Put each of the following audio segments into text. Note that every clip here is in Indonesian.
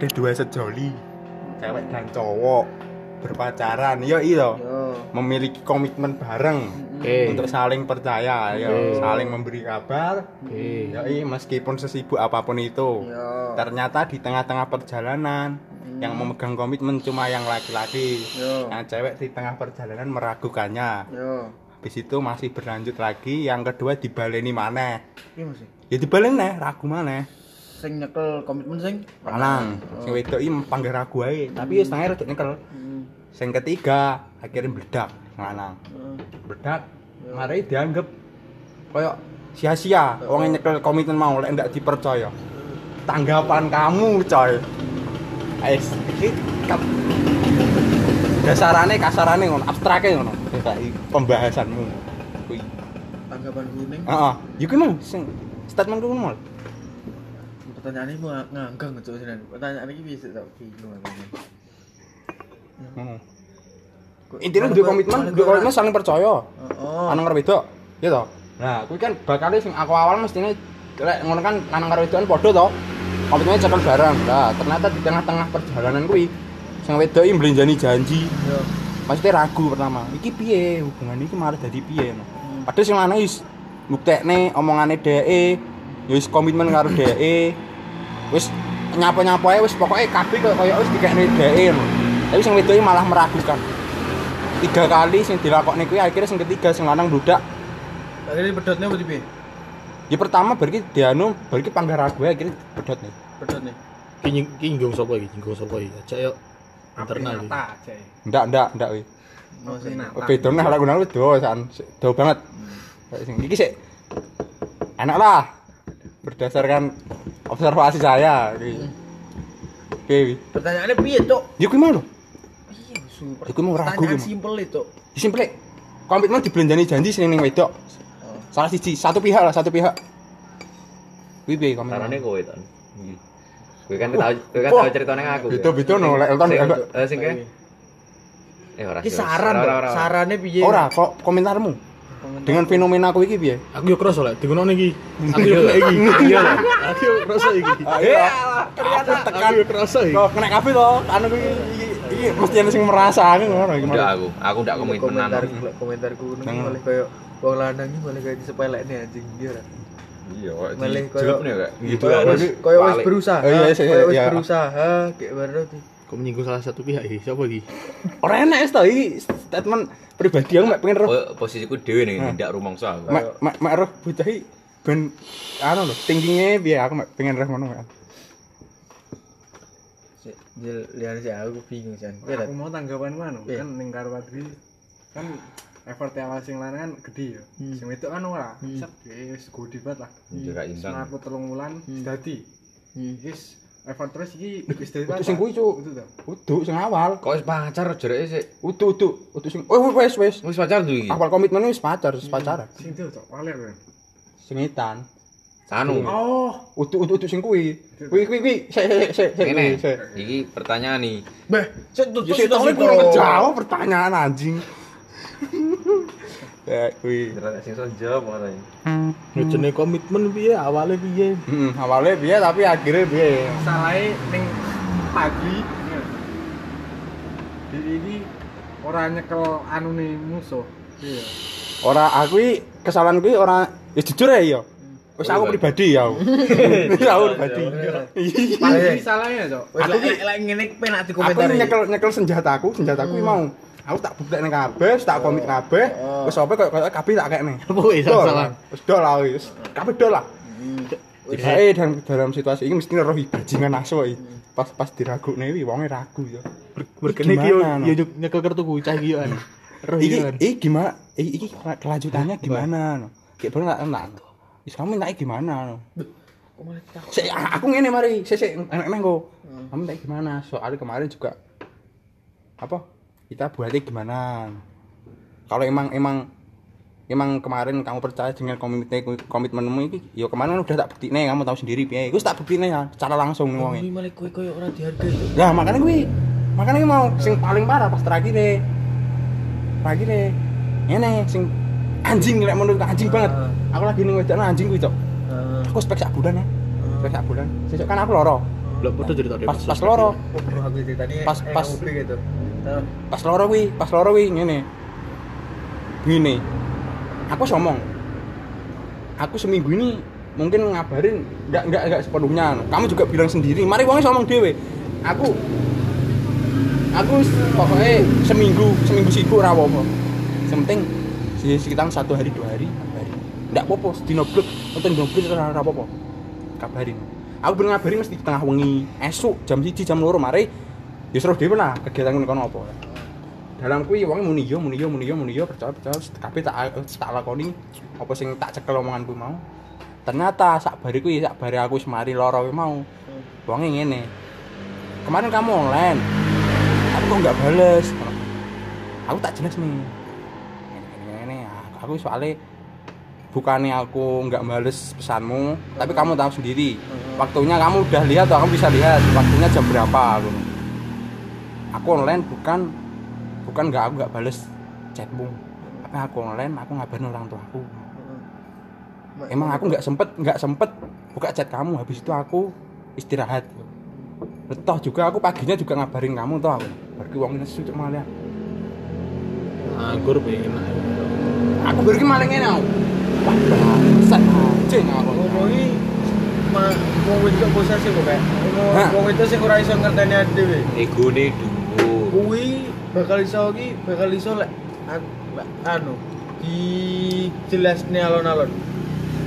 ada dua sejoli cewek dan cowok berpacaran yo iya Yo. memiliki komitmen bareng Oke. untuk saling percaya ya Oke. saling memberi kabar Oke. ya meskipun sesibuk apa pun itu Yo. ternyata di tengah-tengah perjalanan yang memegang komitmen cuma yang laki-laki Yo. yang cewek di tengah perjalanan meragukannya Yo. habis itu masih berlanjut lagi yang kedua dibaleni mana Iki masih. ya dibaleni ragu mana Sing nyekel komitmen sing lanang sing wedok iki panggil ragu ae. Tapi ya setengah rada nyekel. Hmm. sing ketiga akhirnya meledak lanang Hmm. meledak mari dianggap koyo sia-sia. Wong yang nyekel komitmen mau lek ndak dipercaya. Tanggapan kamu coy. Ais, iki dasarane kasarane ngono abstrake ngono. Pembahasanmu. Kuwi. Tanggapan kuning. heeh. Yo ki mau sing statementku ngono Pertanyaan ini nganggang cok sinan. Pertanyaan ini bisa tak bingung aku. ini. Heeh. Kok- intinya kok- komitmen kok komitmen saling percaya ora- Oh. lanang karo wedok ya toh nah kuwi kan bakal sing aku awal mestine lek ngono kan lanang karo wedokan padha toh komitmennya cekel bareng lah ternyata di tengah-tengah perjalanan kuwi sing wedok iki mblenjani janji Yo. maksudnya ragu pertama iki piye hubungan iki malah dadi piye no. Hmm. padahal sing lanang wis mbuktekne omongane dheke ya wis komitmen karo dheke wis nyapa-nyapa ae wis pokoke kabeh kok koyo wis dikekne no. tapi sing wedok malah meragukan. Tiga kali sing dilakokne kuwi akhirnya sing ketiga sing lanang bludak Akhirnya pedotnya apa piye? ya pertama berarti dianu berarti panggah ragu ae, akhirnya pedot nih Pedot nih. Ki nying- ki nyinggung sapa iki? Nyinggung sapa iki? Aja yo internal iki. Ndak ndak ndak wih Oh, nah lagu lagu do san. Do banget. Kayak sing iki sih enak lah berdasarkan observasi saya iki oke wi Pertanyaannya piye, Cok? ya kuwi mau lho Piye super? Iku mau ragu Pertanyaan ki, simpel itu. simple komitmen dibelanjani janji sing ning wedok Oh. salah siji satu pihak lah satu pihak kuwi piye komitmen Sarane kowe to. Iki. Kowe kan tau kowe kan tau ceritane aku. beda beda no lek Elton Sing enggak eh, ke? Eh ora. Iki sih, saran. Sarannya piye? ora kok komentarmu dengan fenomena aku iki piye Aku yo kroso lek dingono iki. Aku yo kena iki. Iya lah. Aku yo kroso iki. Iya, ternyata tekan Aku yo kroso iki. kok kena kabeh to anu iki iki mesti ana sing merasake ngono iki Ndak aku. Aku ndak komitmenan. komentar komentarku ngono Nang- malah koyo wong lanang iki malah kayak disepelekne anjing dia ora. Iya, Malah kok koyo-. Gitu Koyo wis- koyo wis balik. berusaha. Oh, iya, iya, Koyo wis iya. berusaha kayak baru tuh. Kok menyinggung salah satu pihak iki? Siapa iki? ora enak to iki statement pribadi aku mek pengen roh Po- posisiku dhewe nih, ndak rumangsa aku. mek mek mek roh bocah ben anu lho tingginya biar aku mek pengen roh ngono kan Sik, Jil lihat sih aku bingung kan. Aku mau tanggapan mana? Kan ning karo Wadri kan effort awal sing lanang kan gede ya. Hmm. Sing wedok kan ora. Hmm. Set wis gede banget lah. Wis indang. mlaku telung wulan Hmm. dadi. Hmm. Wis effort terus iki wis dadi Udah sing kuwi, Cuk. Udu sing awal Kok wis pacar jereke sik. udu udu udu sing oh wes wes Wis pacar tuh iki. awal komitmen wis pacar wis pacaran Sing itu to, waler kan. sing etan Sanu. Oh, udu udu udu sing kuwi kuwi kuwi kuwi sik sik sik sik Ngene. Iki pertanyaan nih. Beh, sik tuh Ya sik tau kuwi ngejawab pertanyaan anjing. Ya kuwi. Jelas sing iso jawab ngono iki. Yo jenenge komitmen piye? Awale piye? Heeh, awalnya piye tapi akhirnya piye? salahnya ning pagi. Di ini ora nyekel anune musuh. Iya. Ora aku iki kesalahan kuwi ora ya jujur ya ya. Wis aku pribadi ya. Wis aku pribadi. Pagi salahnya, Cok. Wis Aku lek ngene penak Aku dikomentari. nyekel nyekel senjataku, senjataku kuwi mau. Aku tak buktekne kabeh, tak komit kabeh. Wis apa koyo koyo kabeh tak kekne. Apa wis salah? Wis dol lah wis. Kabeh dol lah. Eh dalam dalam situasi ini mesti roh bajingan asu iki. Pas pas diragukne iki wonge ragu ya. Berkene iki yo yo nyek- nyekel kartuku cah iki yo an. Roh Iki gimana? Iki, kelanjutannya gimana? Kayak bener. Wis kamu mintanya gimana ah, aku ngene mari, sik sik enak enak kok. Kamu mintanya gimana? Soalnya kemarin juga apa? Kita buatnya gimana? Kalau emang emang emang kemarin kamu percaya dengan komitmen komitmenmu iki, ya kemarin udah tak buktiine kamu tahu sendiri piye. Iku tak buktiine ya secara langsung nih wonge. Ini malah kowe koyo ora dihargai. Lah makanya gue makanya gue mau sing paling parah pas terakhir deh. Terakhir deh. Ini sing anjing lek menurut anjing banget. Aku lagi ning wedana anjing kuwi, Cok. Heeh. Aku spek sak bulan ya. Spek sak bulan. Sesuk kan aku loro. Belum padha cerita pas pas loro Pas- eh, pas. Gitu. Pas loro kuwi pas loro kuwi ngene. Gini. Aku ngomong aku seminggu ini mungkin ngabarin nggak nggak nggak sepenuhnya. Kamu juga bilang sendiri mari wongnya ngomong dewe aku aku pokoknya seminggu seminggu siku ora apa penting sekitar satu hari dua hari kabarin nggak apa-apa dino blok atau dino blok ora apa-apa. Kabarin aku belum ngabarin mesti tengah wengi. Esuk jam siji jam loro mari seru dhewe lah kegiatan kono apa? Dalam kuwi wong muni yo muni yo muni yo muni yo percaya percaya kabeh tak tak lakoni apa sing tak cekel omonganku mau. Ternyata sak bari kuwi sak bari aku semari loro kuwi mau. Wonge ngene. Kemarin kamu online. Aku kok nggak bales? Aku tak jelas nih. Ini aku soalnya bukannya aku nggak bales pesanmu tapi kamu tahu sendiri. Waktunya kamu udah lihat atau kamu bisa lihat? Waktunya jam berapa? Aku aku online bukan bukan nggak aku nggak bales chatmu tapi aku online aku ngabarin orang tua aku. Emang aku nggak sempet nggak sempet buka chat kamu. Habis itu aku istirahat. Toh juga aku paginya juga ngabarin kamu toh. Aku pergi uang ini sudah malah. Anggur pengen aku pergi malah ngene aku. Wah bangsat anjing aku. Ngomongi ma wong wedok posesif kok kayak wong wedok sing ora iso ngerteni dhewe Egone dhuwur. Kuwi bakal iso iki bakal iso lek an- lek anu di jelasne alon-alon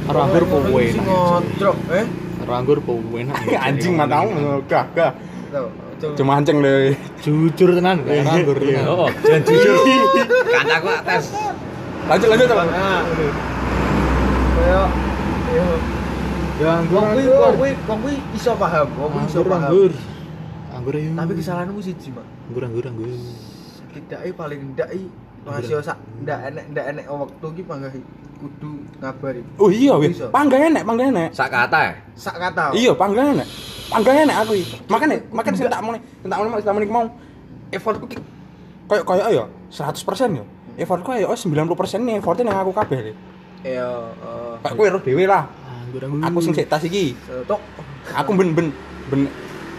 Karo anggur enak. ngotrok eh Karo anggur enak. anjing matamu gah gah cuma anjing deh Jujur tenan karo anggur tenan. Oh, jangan jujur. Kancaku tes. lanjut lanjut teman Ah. Kayak Ya anggur. wong kuwi wong kuwi wong kuwi iso paham, kuwi iso Anggur paham. Ayo. Tapi kesalahanmu siji, Mak. anggur anggur anggur. Setidaknya paling ndak i masih sak ndak enek ndak enek waktu iki panggah kudu ngabari. oh iya weh Bisa. pangga enek pangga enek Sak kata ya? Sak kata. iya pangga enek pangga enek aku iki makane makane sing tak mau tak mau tak mau mau effortku ki koyo koyo ya 100% ya effortku ya oh 90% nih effortnya yang aku kabeh Ya eh kayak kowe roh dhewe lah aku sing sik tas iki tok aku ben ben ben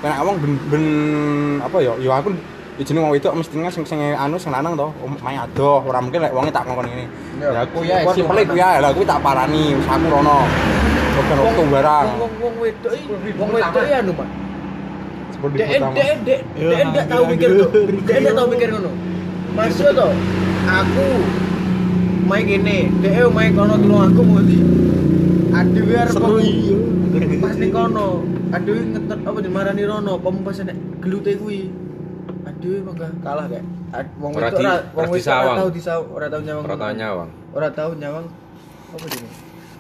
kena awang ben ben apa ya ya aku ya jeneng wong wedok mestinya sing sing anu sing lanang to om- main adoh ora mungkin lek wonge tak ngomong ngene Ya. ya aku ya banget. iku ya lah kuwi tak parani wis aku rono Bukan waktu barang Wong wong wedok wong wedok iki anu, Mak. seperti Dek dek dek Ya, dek tahu mikir tuh. Dek tahu mikir ngono. Masuk to. Aku main gini, dek main kono tulung aku mau di. Aduh Seru iya. Pas ning kono. Aduh ngetet apa dimarani rono, pom pas nek gelute kuwi. Aduh mangga kalah kayak. Wong ora wong wedok ora tahu disawang, ora tahu nyawang. Ora tau nyawang. Ora tahu nyawang. Apa ini?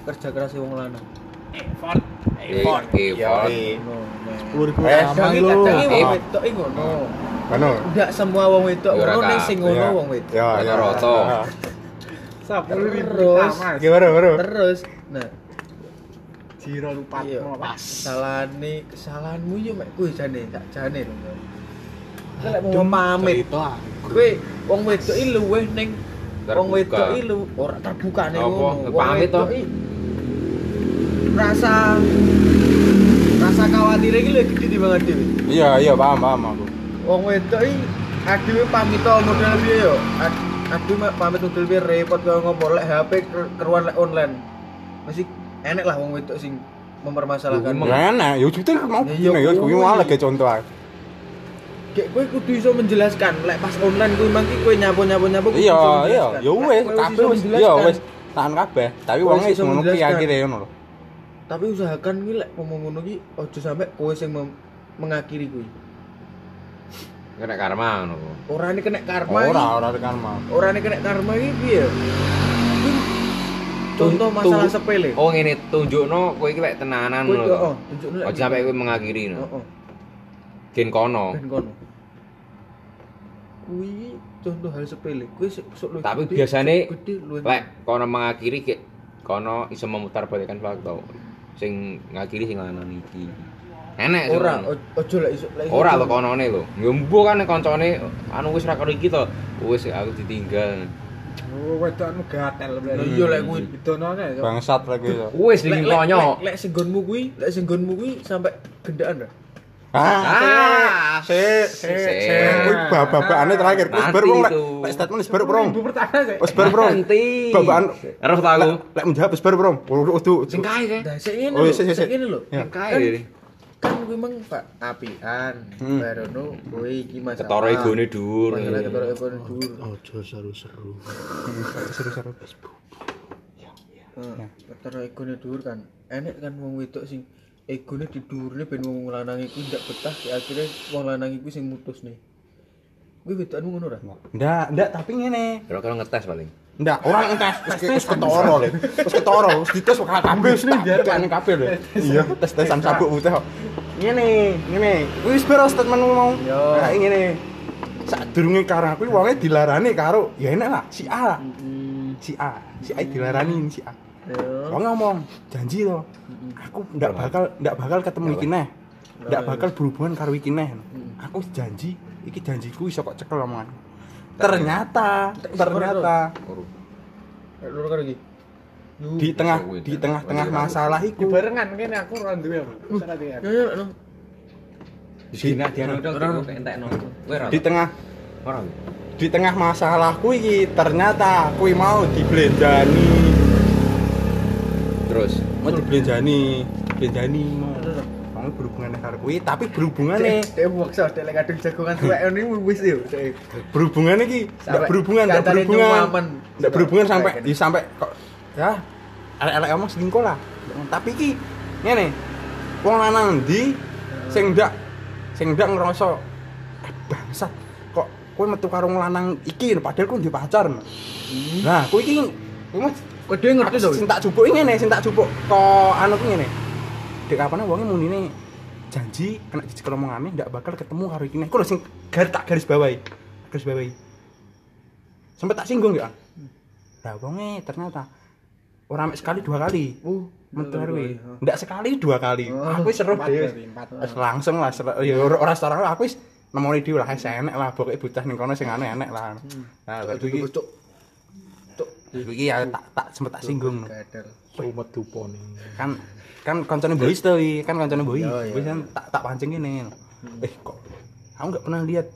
Kerja keras wong lanang. Effort. Effort. Sepuluh ribu Eh, aman Jangan lo. tak jangan wong Eh. wedok iki ngono. Enggak semua wong wedok ngono ning sing ngono Iya. wong wedok. ya ya. Sepuluh ribu Terus. mas. gimana Terus nah Jiro lupa iya pas. kesalahannya kesalahanmu yo mek kowe jane tak jane lho. Lek mau pamit, kowe wong wedok iki luweh ning wong Terbuka. wedok iki lu ora terbuka ning ngono. Wong Pamit iki rasa rasa khawatir iki luwih gede dibanding dhewe. iya iya paham paham aku Wong wedok iki adewe pamit to model piye yo? Ad- Aduh pamit model piye repot kaya ngopo lek HP ker- keruan lek online. Mesti enek lah wong wedok sing mempermasalahkan. Emang. ya enak ya juta mau Ya, iya, gini ya kuwi mau lagi contoh ae. Kayak kowe kudu iso menjelaskan lek pas online kuwi mangki kowe nyapu-nyapu-nyapu kudu iya iso iya menjelaskan. ya wis iya menjelaskan. wis tahan kabeh tapi wonge iso ngono ki akhire ngono lho Tapi usahakan kuwi lek ngomong ngono ki aja sampe kowe sing mengakhiri kuwi. Kena karma ngono. Ora ini kena karma. ora ora tekan mah Ora ini kena karma iki piye? Contoh masalah sepele. Oh ngene tunjukno kowe iki lek tenanan Kowe yo lho. oh, tunjukno. Aja sampe kowe mengakhiri Oh, no. oh. Gen kono. ben kono. Kuwi contoh hal sepele. Kuwi sok luwih Tapi biasane. Lek kono mengakhiri ke kono iso memutar balikan fakta. Sing ngakhiri sing lanang iki. Enek ora ojo lek iso lek iso- Ora lho konone lho. Ya mbuh kan koncone anu wis ra karo iki to. Wis aku ditinggal. Oh, wedok anu gatel Lah iya lek kuwi ya. bangsat lagi itu Wis lek dingin lek- konyo. lek- lek senggonmu kuwi, lek senggonmu kuwi sampe gendaan ra. Ah, sik, sik. Sik. Kuwi babakane terakhir. Wis Nanti bar wong lek lek statement wis bar sih. Wis bar bro. Nanti. Babaan Roh ta aku. lek lek menjawab wis bar bro. Kudu Sing kae kae. Nah, sik ngene Oh, lho, sik. ngene lho. Ya. Sing kae. Kan kuwi memang Pak apian. Hmm. Barono kowe iki masalah. Ketara egone dhuwur. Masalah ketara egone dhuwur. Ojo seru-seru. seru-seru. Heeh. Ketara egone dhuwur kan. Enek kan wong wedok sing egone didhuwurne ben wong lanang iku ndak betah ya akhirnya wong lanang iku sing mutusne. Kuwi wedokanmu ngono ora? Ndak, ndak tapi ngene. Kalau kalau ngetes paling. Ndak, orang wis wis ketara lho. Wis ketara, wis dites kok kabeh wis tak kabeh lho. Iya, tes-tesan sabuk putih kok. Ngene, ngene. Wis bar statementmu mau. Yo. Nah, ngene. Sadurunge karo aku wonge dilarani karo ya enak lah, si A. Si A, si A dilarani si A. Yo. Wong ngomong, janji loh. Aku ndak bakal ndak bakal ketemu iki neh. Ndak bakal berhubungan karo iki neh. Aku janji, iki janjiku iso kok cekel omongan. Ternyata, ternyata Lur karo iki. Yu. di tengah di tengah-tengah masalah iku Barengan kene aku ora duwe apa. Entekno. Kowe ora. di tengah Ora. di tengah masalahku iki ternyata kuwi mau diblenjani Terus mau diblenjani diblenjani mau berhubungan karo kuwi tapi berhubungane Dek maksa dek lek kadung jagongan tuwek ini wis yo. Dek. berhubungan iki ndak berhubungan ndak berhubungan ndak berhubungan sampai di sampai kok ya elek-elek omong selingkuh lah tapi iki ngene wong lanang ndi sing ndak sing ndak ngerasa eh, bangsat kok kowe metu karo lanang iki padahal kowe duwe pacar nah kowe iki kowe mah Kok dhewe ngerti to? sing tak jupuk ngene sing tak jupuk kok anu ku ngene dek kapane wonge munine janji kena dicekel omongane ndak bakal ketemu karo iki nek kuwi lho sing garis tak garis bawahi garis bawahi. Sempet tak singgung ya lah wonge ternyata ora mek sekali dua kali. Uh, karo kuwi ndak sekali dua kali. Oh, aku wis seru dhewe langsung lah ya ora ora setara aku wis nemoni dhewe lah enek lah. Pokoke bocah ning kono sing enek lah. Nah baru iki cuk. Iki ya tak tak sempet tak singgung. Sumet dupone. kan kan koncone boys wi. kan koncone boy. Boys kan tak tak pancing ini eh kok? Aku nggak pernah lihat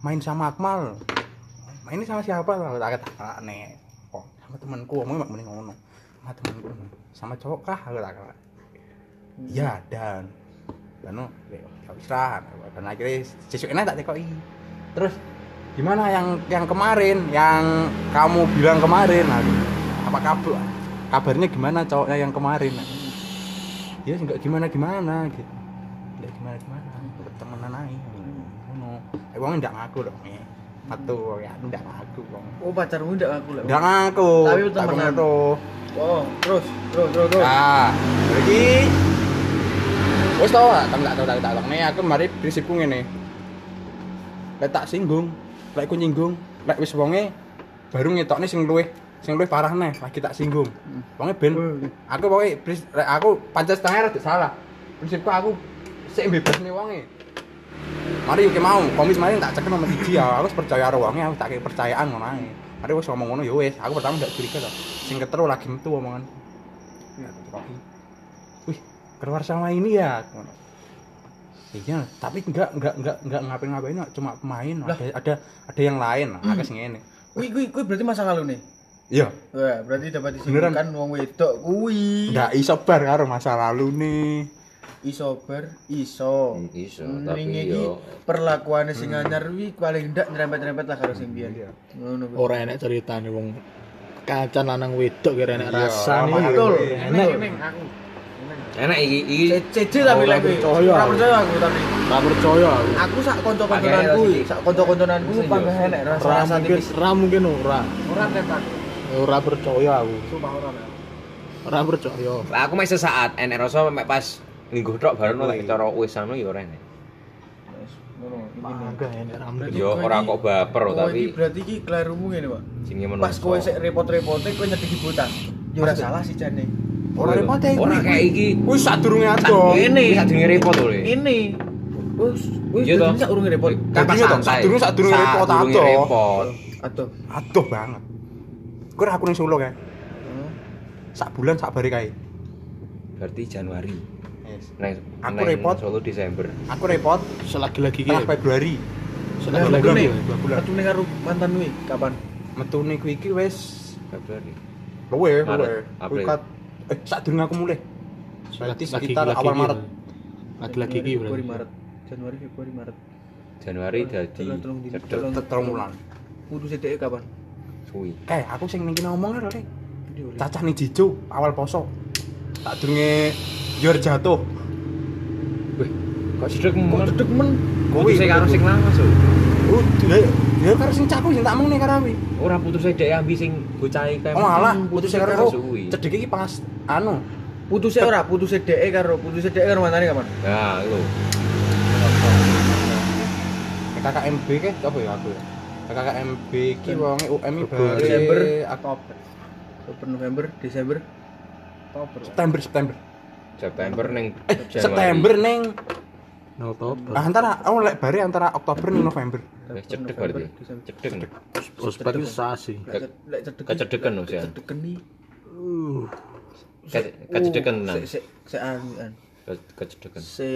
main sama Akmal. Main sama siapa? Lah tak kata nih kok? Sama temanku omongnya mak mending ngono. Sama temanku. Sama cowok kah? Aku tak kata. Iya dan dan ya wis lah. Dan akhirnya sesuknya tak tekoki. Terus gimana yang yang kemarin? Yang kamu bilang kemarin apa kabar kabarnya gimana cowoknya yang kemarin ya enggak gimana gimana gitu. Enggak gimana gimana. Temenan aja. Ngono. Eh wong ndak ngaku dong eh metu ya ndak ngaku wong. Oh, pacarmu ndak aku lek. ndak ngaku. Tapi temenan. ngono. Oh, terus, terus, terus, terus. Nah, iki wis tau gak? Tak tau tak tak nih aku mari prinsipku ngene. Lek tak singgung, lek aku nyinggung, lek wis wonge baru ngetokne sing luwih sing luwih parah neh lagi tak singgung. Wonge ben aku pokoke aku pancet setengah rada salah. Prinsipku aku sik bebas nih wonge. Mari yuk mau, komis mari tak cekel nomor siji ya. Aku wis percaya karo wonge, aku tak kei percayaan ngono ae. Mari wis ngomong ngono ya wis, aku pertama ndak curiga to. Sing ketelu lagi metu omongan. Ya. Wih, keluar sama ini ya. Iya, tapi enggak enggak enggak enggak ngapain-ngapain cuma pemain. Ada ada ada yang lain, hmm. sing ngene. Kuwi kuwi berarti masa lalu nih. Iya, Wah, berarti dapat disimpulkan wong wedok kuwi. ndak iso bar karo masa lalu nih. Iso ber, iso. iso Hmm, tapi ini iki yo perlakuane sing anyar kuwi paling ndak nyerempet-nyerempet lah karo sing biyen. Iya. Ngono kuwi. Ora enek ceritane wong kacan lanang wedok kira enek Iya, rasane. betul. Enek. Aku. enak iki iki Cece tapi lek kuwi. percaya Ora aku. percaya aku tapi. Ora percaya aku. Aku sak kanca-kancananku, rasa sak kanca-kancananku pangga yo. enek Ora rasa-rasa mungkin, tipis. ora mungkin ora. Ora tembak. Ora percaya aku. Sumpah ora. Nek. Ora percaya. Lah, aku mek sesaat enek rasa mek pas minggu tok bareng lek cara wis anu ya ora enek enek ora mungkin. Yo ora kok baper Oh, tapi iki berarti iki klerumu ngene, Pak. jenenge menungso. Pas kowe sik repot-repote kowe nyedeki bocah. Ya ora salah sih jane. Ora repot e. Ora kayak iki. Wis sadurunge ado. Ini. Iki sadurunge repot lho. Ini. Wis, wis Iya toh. dadi sak urunge repot. Kapan santai? sadurunge- sadurunge repot Sadurunge ado. Aduh. Aduh banget. Ora aku ning Solo kae. Hmm. Sak bulan sak bare kae. Berarti Januari. Yes. Neng Aku neng repot. Solo Desember. Aku repot Selagi-lagi ki. tengah Februari. Dua bulan. Metu ning karo mantan kuwi kapan? Metune kuwi iki wis Februari. luwe, luwe. April. Eh sadurunge aku mulai. Berarti Lagi- sekitar lagi- awal lagi- Maret. Lagi-lagi ki Februari berarti. Maret. Januari Februari Maret. Januari dadi Telung- telung bulan. Putus kapan? Suwi. Eh, aku sing kene ngomong lho, Rek. Cacah ning Jijo awal poso. Tak durunge Jor jatuh. Wih, kok cedek Kok men? cedek men? Kuwi sing karo sing lanang, Su. Oh, dia dia karo sing caku sing tak mung ning karo kuwi. Ora putus dek ambi sing bocah iki. Oh alah, putus karo oh, suwi. cedek iki pas anu. Putusnya ora, putusnya DE karo putusnya DE karo mantane kapan? Nah, itu. KKMB ke apa ya aku ya? KKMB ki wonge UM iki Desember. Desember Oktober. Oktober, November, Desember. Oktober. September September. September ning Eh, September ning Oktober. ah, antara oh lek bare antara Oktober ning November. Eh, cedek berarti. Desember. Cedek. Prospek itu sasi. Lek cedek. Kecedekan no sih. Cedekan nih. Ke- Kecedekan nang. Se se se anu an. Ke- Kecedekan. Se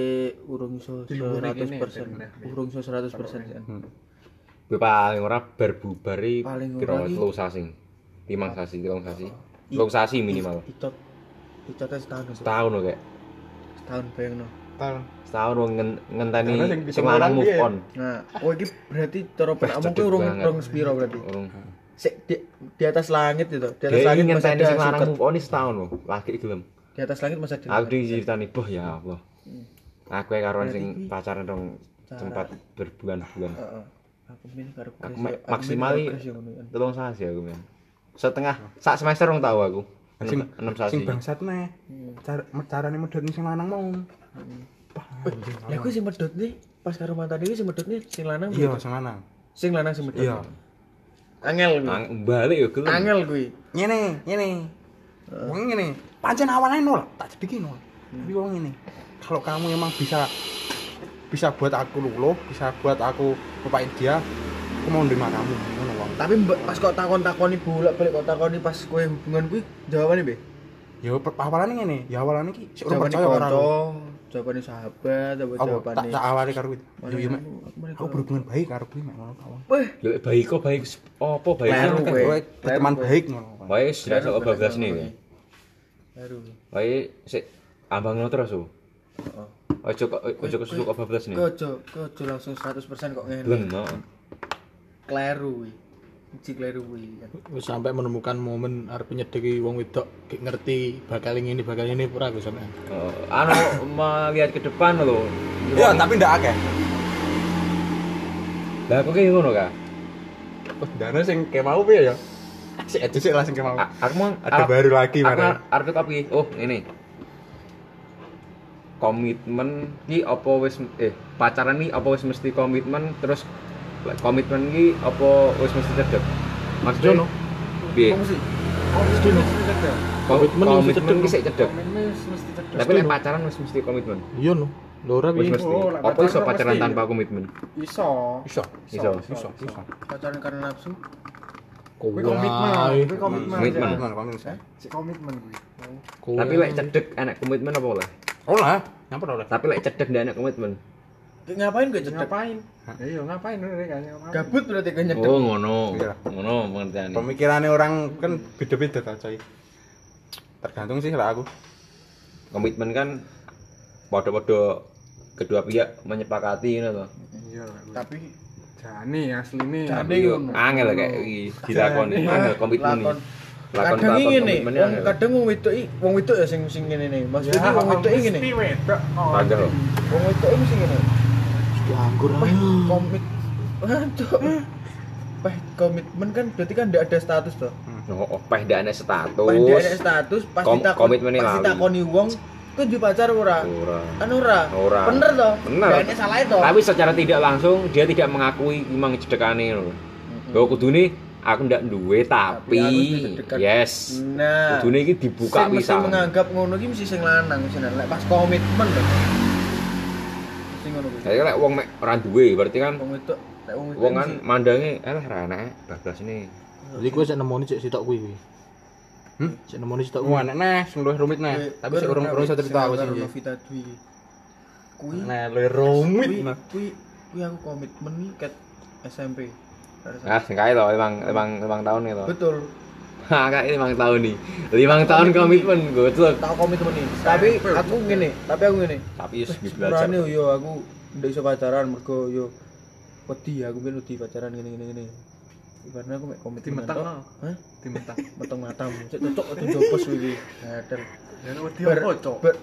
urung iso Di luar ini, 100%. ini, ini. Urung iso 100% sih. Kuwi paling ora bar ora iki- telu sasi. Limang sasi, telung sasi. Telung sasi minimal. Itot. Itotnya setahun. Setahun, Setahun kayak. setahun bayangno. Tahun. Setahun wong ngen- ngenteni sing lanang move on. Nah, oh iki berarti cara penakmu kuwi urung urung spiro berarti. Urung. Sik di, di atas langit gitu. Di atas langit ngenteni sing lanang move on setahun lho. Lagi gelem. Di atas langit masih ada. Aku diceritani, "Boh ya Allah." Aku ya karuan sing pacaran dong sempat berbulan-bulan. Heeh. Aku Aku Grace, ma- aku maksimal ya. Telung sasi aku men. Setengah sak semester rong tau aku. Sing Enam- sasi. sing bangsat neh. Cara carane medhot ning sing lanang mau. Anjing. Lah kuwi sing medhot nih pas karo mantan iki sing medhot nih sing lanang. Iya, sing lanang. Sing lanang sing medhot. Iya. Angel kuwi. Balik yo gelem. Angel kuwi. Ngene, ngene. Wong ngene. Pancen awalnya nol, tak jediki nol. Tapi wong ngene. Kalau kamu emang bisa bisa buat aku luluh, bisa buat aku lupain dia, aku mau nerima kamu. Ngono wong. Tapi pas kok takon-takoni bolak-balik kok takoni pas kowe hubungan kuwi jawabane piye? Ya awalane ngene, ya awalane iki sik ora Jawabane percaya kanca, jawabane sahabat, apa Apa tak jawabane. tak awali karo kuwi. Mana Yo yo mek. aku- berhubungan baik karo kuwi mek ngono kawan. Weh, Yo baik kok baik opo baik kan kowe. Kowe. baik ngono. Baik sudah Kleru, sok kowe. bablas nih ya. baru. Baik sik ambang terus oh. Ojo kok ojo kesusuk kok bablas nih. Kojo, kojo langsung 100% kok ngene. Belum no. Kleru kuwi. Iki kleru kuwi. Wis sampai menemukan momen arep nyedeki wong wedok gek ngerti bakal ini bakal ini ora aku sampean. Oh, anu melihat ke depan lho. Iya, tapi ndak akeh. Lah kok kayak ngono kah? Oh, dana sing kemau piye ya? Sik aja sik lah sing kemau. Aku mau Ada baru lagi Aku mana? arep iki? Oh, ini. Komitmen ki apa wis eh pacaran ki apa wis mesti komitmen terus like, komitmen ki apa wis mesti cedek? Maksudnya piye? No. Ko- komitmen mesti Komitmen cedek. ki sik cedek. Komitmen mesti cedek. Tapi lek pacaran wis mesti komitmen. Iya no. Lho ora piye? mesti. Oh, Apa iso pacaran tanpa komitmen? Iso. Iso. Iso, iso. Pacaran karena nafsu. Kuwi komitmen. Kuwi komitmen. Komitmen. Komitmen, komitmen. Kuwi. Tapi lek cedek enak komitmen apa oleh? Lah, nyapa oleh. Tapi lek cedek ndak enak komitmen. Ngapain gue cedek? Ngapain? Ya iya ngapain ngapain? Gabut berarti gue nyedek. Oh, ngono. Iya. Ngono pengertiane. Pemikirannya orang kan beda-beda ta, coy. Tergantung sih lah aku. komitmen kan podo-podo kedua pihak menyepakati ngono to. Iya. Tapi Jane asline. Jane Yo, ngono. angel kayak iki dilakoni, angel komitmen iki. lakon. Kadang iki ngene, kadang wong wedok iki, wong wedok ya sing sing ngene nih. Maksud iki wong wedok iki ngene. Mesti wedok. Oh, Padahal Wong wedok iki sing ngene. Mesti anggur Wah, ae. komit. Aduh. Wah, komitmen kan berarti kan ndak ada status toh. no, oh, peh ndak ana status. Pas dia ada status, pas Kom- ditakon, komitmennya pas lali. ditakoni wong, kau juga pacar ora? Ora. Kan ora. Ora. Bener toh? Bener. Gak ada salah itu. Tapi secara tidak langsung dia tidak mengakui memang cedekane lho. Bahwa kudune aku ndak duwe tapi, Tapi yes. Nah, Kudune iki dibuka sing mesti pisan. menganggap ngono iki mesti sing lanang mesti lek pas komitmen toh. Sing ngono kuwi. Lek wong mek ora duwe berarti kan Wong wedok, lek wong kan mandange eh ra enak bablas ini. Jadi kowe sik nemoni sik sitok kuwi kuwi. Cek nemoni sitok Wah, nek neh sing luwih rumit neh. Tapi sik urung urung iso cerita aku karo Novita Dwi. Kuwi Nah, luwih rumit kuwi nah. kuwi kuwi aku komitmen nih ket SMP. Ah, sing kae to, limang limang limang tahun to. Betul. Ha, kae limang tahun nih. Limang tahun komitmen goblok. Tak komitmen nih. Tapi aku ngene, tapi aku ngene. Tapi wis belajar. Sepurane yo aku ndak iso pacaran mergo yo wedi aku ben wedi pacaran ngene ngene ngene. Ibaratnya aku mek komitmen. Dimetang, no. Hah? Dimentang. Meteng matamu. Cek cocok itu jopos iki. Hadel. Ya nek wedi Ber apa, Cok? ber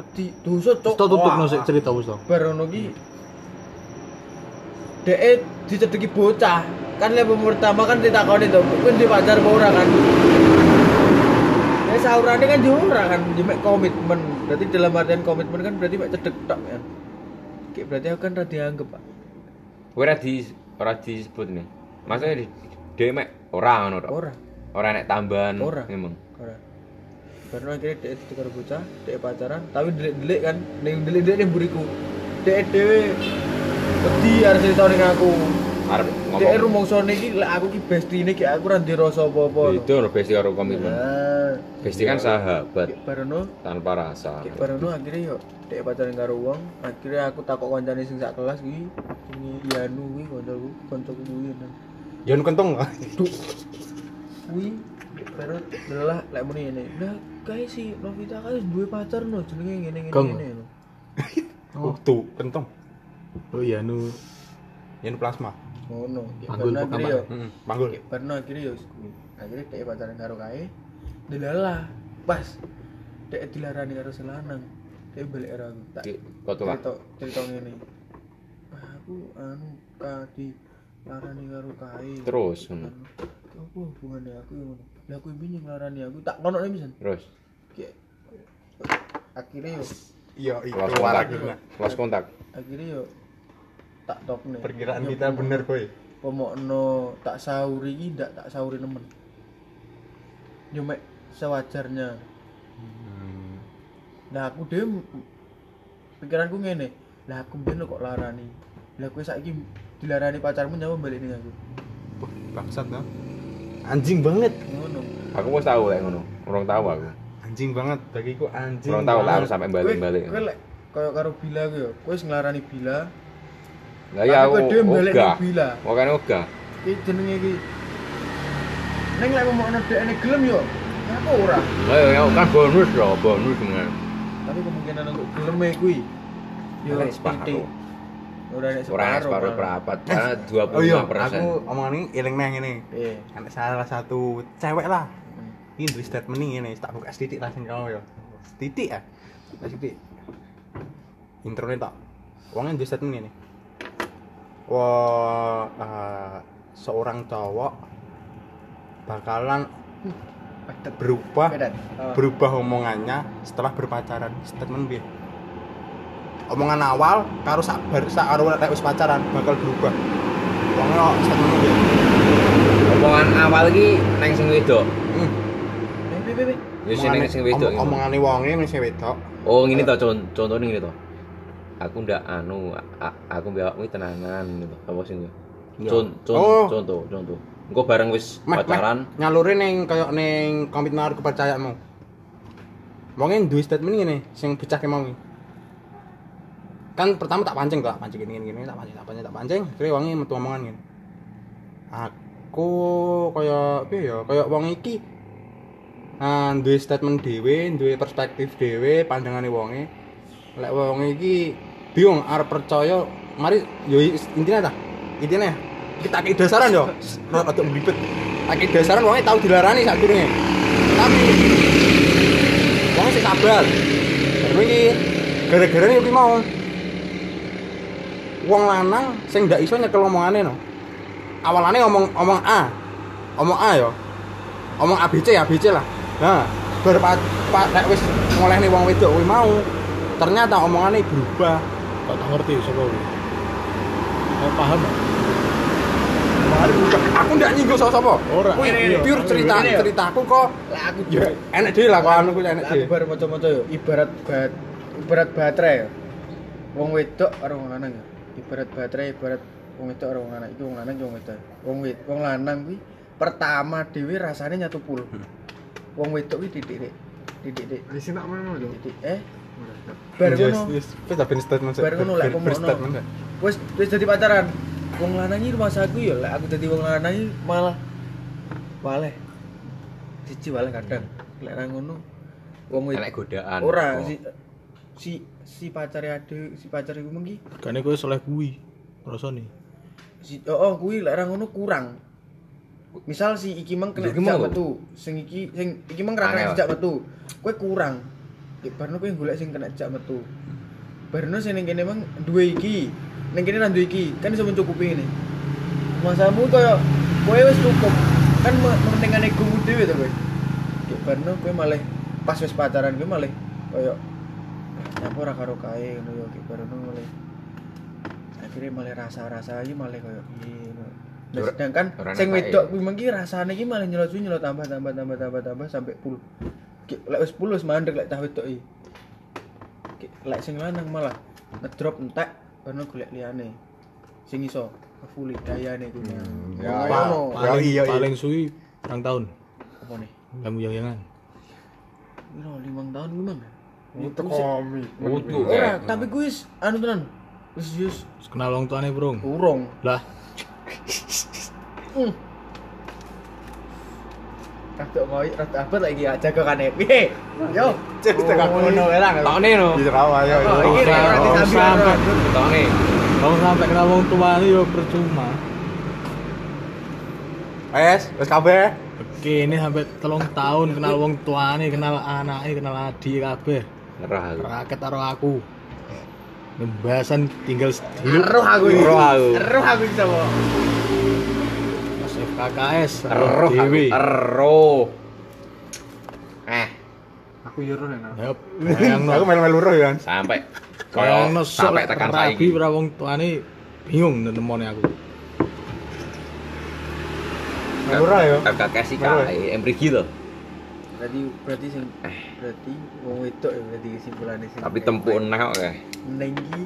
wedi dosa cok. Tutup no sik cerita wis to. Bar ono ki Dek dicedeki bocah. Kan level pertama kan ditakoni to, kuwi di pacar apa ora kan? Ya saurane kan yo ora kan, yo mek komitmen. Berarti dalam artian komitmen kan berarti mek cedek tok kan. Kayak berarti aku kan ra dianggap, Pak. Ora di ora disebut nih. Maksudnya di dhewe mek ora ngono tok. Ora, Ora nek tambahan Ora. ngomong. ora. Karena akhirnya dek itu karo bocah, dek pacaran, tapi delik-delik kan, ning delik-delik ning buriku. Dek dhewe wedi arep cerita ning aku. Arep Dek ngomong. rumongsone iki lek aku ki bestine ki aku ora ndek rasa apa-apa. Itu lho besti karo komitmen. Besti kan sahabat barono, tanpa rasa. kayak barono akhirnya yo dek pacaran karo wong, akhirnya aku takok kancane sing sak kelas iki, ini Yanu kuwi kancaku, kancaku kuwi. Nah. Nu kentong. Kuwi baru lelah lek muni ngene. Lah kae si Novita kae duwe pacar no jenenge ngene ngene Gong. ngene. no. Oh, tuh kentong. Oh iya nu Ya nu plasma. Ngono. Kayak Panggul akhirnya Heeh, panggul. barono akhirnya yo akhirnya dek pacaran karo kae. Delalah pas dek dilarani karo selanang. Dek balik karo aku. Tak cerita cerita ngene. "Wah, Aku anu kadi larani karo kae. Terus, ngono. Apa hubungannya aku yang ngono? Lah aku bingung larani aku tak kono nih pisan. Terus akhirnya yo Iya, kelas kontak. Kelas kontak. akhirnya yo tak top nih. Perkiraan kita bener, boy. Pemokno tak sauri iki ndak tak sauri nemen. Yo mek sewajarnya. Lah aku dhewe pikiranku ngene. Lah aku mbiyen kok larani. Lah kowe saiki dilarani pacarmu nyawa balik ning aku. Bangsat no. Anjing banget. Ngono. Aku wis tahu lek ngono. Urung tahu aku. Anjing banget bagiku anjing. Urung tahu lah harus sampai Kowe balik-balik. kowe lek kaya karo Bila ku yo, kowe wis nglarani Bila. Lah ya aku kowe dhewe balik Bila. Makane ogah. Iki jenenge iki. Ning lek ngomongno dekne gelem yo, apa ora? Lah ya kan bonus loh, bonus dengan. Tapi kemungkinan untuk geleme kuwi yo titik. Ora separuh. separuh Bang. berapat karena 25%. Oh iya, aku omongan ini eling neh ngene. Iya. Ada salah satu cewek lah. Ini duwe statement ini ngene, tak buka setitik lah sing kamu ya. Setitik ya. Tak setitik. Introne tak. Wongnya duwe statement ngene. Wah, eh, seorang cowok bakalan berubah Bedan. Oh. berubah omongannya setelah berpacaran statement piye omongan awal karo sak bar sak karo lek wis pacaran bakal berubah wongnya statement piye Omongan awal iki neng sing wedok. hmm. Eh, pi, pi, pi. Ya sing neng sing wedok. Om- omongane wonge ning sing wedok Oh, ngene to con contohnya ngene to. Aku ndak anu, aku mbek awakmu tenangan gitu. Apa sing Ya. Con, con, Oh. contoh, contoh. Engko bareng wis Meh, meh, pacaran, nyalurin ning kaya ning komitmen karo kepercayaanmu wonge duwe statement ngene sing pecah mau iki. Kan pertama tak pancing tak pancing gini gini tak pancing tak pancing tak pancing. Akhirnya wangi metu omongan gini. Aku kaya piye ya kaya wong iki ah duwe statement dhewe duwe perspektif dhewe pandangane wonge. Lek wong iki bingung arep percaya mari yo intinya ta intinya kita kei dasaran yo. Rada mlibet tak kei dasaran wonge tau dilarani sak durunge. Tapi wonge sik sabar Baru iki gara-gara ini mau wong lanang sing ndak iso nyekel omongane no. Awalane ngomong omong A. Omong A ya. Omong ABC ABC lah. Nah, bar pa, pa, lek wis ngolehne wong wedok kuwi mau, ternyata omongane berubah. kok tak ngerti sapa kuwi. Saya paham. ya? Aku ndak nyinggung sapa-sapa. Ora. Kuwi pure cerita Ini ya. ceritaku kok Lah aku ya enak dhewe lah kok anu kuwi enak Lah dhewe. bar maca-maca yo ibarat bat ibarat baterai yo. Wong wedok karo wong lanang yo. Ibarat baterai ibarat wong karo wong lanang. Iki wong lanang wong wedok. Wong wed wong lanang kuwi pertama dhewe rasane nyatu pul. wong wedok iki titik dik. Titik dik. Di sini nak mana lho? Titik eh bar Yes, ngono. Wis ben statement. Bar ngono lek Kak. Wis wis dadi pacaran. Wong lanang iki rumah aku ya lek aku dadi wong lanang iki malah waleh. Siji waleh kadang. Lek ra ngono wong wedok godaan. ora si si si pacare ade si pacar iku mengki. Kane kowe soleh kuwi. Rasane. si oh, oh kuwi lek ra ngono kurang. Misal si iki mang kena mau. metu sing iki sing iki mang ra kena dijak metu kowe kurang. Ya barno kowe golek sing kena dijak metu. Barno sing ning kene mang duwe iki ning kene ra duwe iki kan iso mencukupi ini masalahmu koyo kowe wis cukup. Kan me- mementingkan egomu dhewe to kowe. Ya barno kowe malah pas wis pacaran kowe malah koyo nyapa ora karo kae ngono yo barno malah akhirnya malah rasa-rasa iki malah koyo ngono. Nah, sedangkan sing wedok kuwi mengki rasane iki malah nyelot nyelot tambah tambah tambah tambah tambah sampai pul. Ki- Lek wis 10 wis mandek lek tah wedok iki. Ki- Lek sing lanang malah ngedrop entek baru golek liyane. Sing iso fully dayane kuwi. ya, Ngono. ya. Ngono. Paling, iya, iya. paling suwi rang tahun. Apa nih? Kamu yang-yangan. 5 tahun kuwi mang. Itu komik. Ora, Kayak- tapi kuwi wis anu tenan. Wis wis Terus kenal wong tuane, Bro. urung. Lah, Hmm. Rada ngoy, rada lagi aja kok kan piye? Yo. Cek, cek aku. ngono wae lah. Tokne no. Di Rawa. Oh, iki Ora, disambi kalau sampai kenal wong tuane yo percuma. Wes, wes kabeh. Oke, ini sampai telung tahun kenal wong tuane, kenal anake, kenal adik kabeh. Ngerah aku. Raket karo aku. Pembahasan tinggal sedih. Eruh aku. Eruh aku. Eruh aku iki sapa? Pas FKKS Eroh aku. dewe. Eroh. Eh, Aku yo roh enak. Bayangno. Aku melu-melu roh ya. sampai koyo sampai tekan rabi saiki. ora wong tuane bingung nemone aku. Melu roh ya. FKKS iki kae emrigi to. Berarti berarti sing berarti wong wedok ya berarti kesimpulannya sing. Tapi tempuk neh kok. Nengki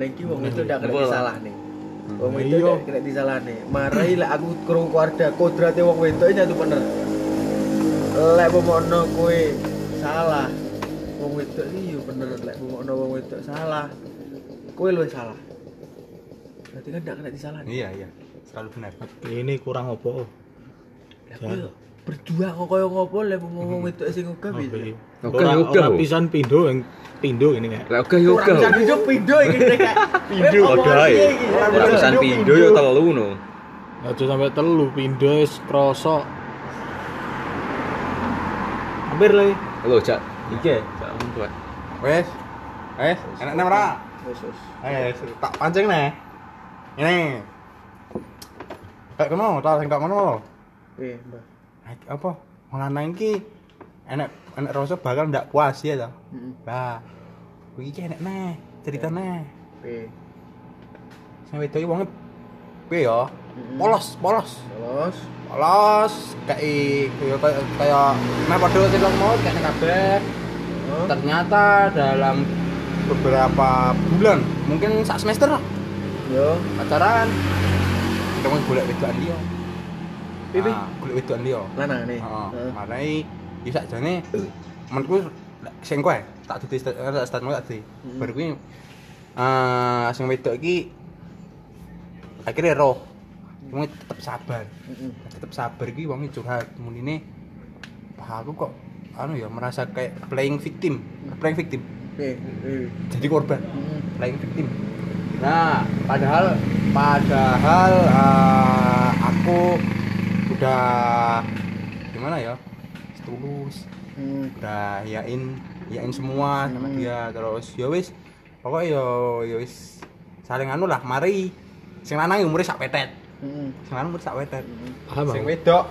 nengki wong wedok ndak kena disalah nih. Wong Hmm, wedok iya. ndak kena disalah nih. Marai lek aku krungu keluarga kodrate wong wedok nyatu bener. Lek pemono kowe salah. Wong wedok iki yo bener lek pemono wong wedok salah. Kowe luwih salah. Berarti kan ndak kena disalah. Iya, iya. Selalu benar. Ini kurang apa? Lah berjuang kok koyo ngopo lek pemono wong wedok sing? Oke, Ora oke, ora Bu. pisan pindo yang pindo ini. Lah oke yo oke. Kurang bisa hidup pindo iki Rek. Pindo Kowe padha ae. iki. Ora bisa Ratusan hidup pindo yo telu no. Aja sampai telu pindo wis krasa. Hampir le. Lho, Jak. Iki ya, ngomong tuh. Wes. Wes, enak nih ora? Wes wes. Tak pancing nih. Ini. Kayak kono, tak sing kok ngono. Eh, Mbak. Apa? Wong lanang iki enak enak rasa bakal ndak puas ya to. Heeh. Lah. Kuwi iki enak neh, ceritane. Eh. Sing wedok iki wonge piye ya? Polos, polos. Terus Polos kayak kayak kayak meh padha cerita mau kayak kabeh. oh, Ternyata dalam beberapa bulan, mungkin sak semester lah yo pacaran. Kita mau golek wedokan dia. Pipi? Ah, golek wedokan dia. lanang nih. Heeh. Marai iki sakjane menurutku sing kowe tak dadi sta- tak statement tak dadi. Hmm. Bar kuwi eh sing wedok iki akhirnya roh. Cuma tetep sabar. Heeh. Tetep sabar iki wong curhat munine "Wah, aku kok anu ya merasa kayak playing victim, playing victim. Eh, eh. Jadi korban, playing victim. Nah, padahal padahal eh, aku udah gimana ya? Tulus, Hmm. udah yain yain semua sama Hmm. dia terus ya wis pokoknya ya wis saling anu lah mari sing lanang umure sak petet Heeh. sing lanang umure sak petet Paham sing wedok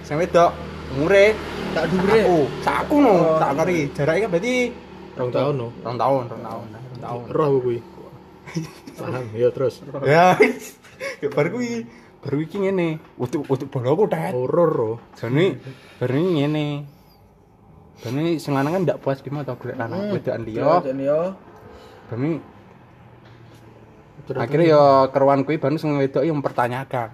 sing wedok umure Tak dhuwure. aku sak aku no Oh. tak kari jaraknya berarti Rong tahun no. rong tahun rong tahun rong tahun Roh kuwi. Paham, ya terus. ya ya baru kuwi baru iki ngene untuk untuk bola aku tet Horor roh. jane baru ini ngene Bani sing lanang kan ndak puas gimana tau golek lanang wedokan Yo, liya. yo. Bani Terus- akhirnya ya keruan kuwi bani sing wedok yang mempertanyakan.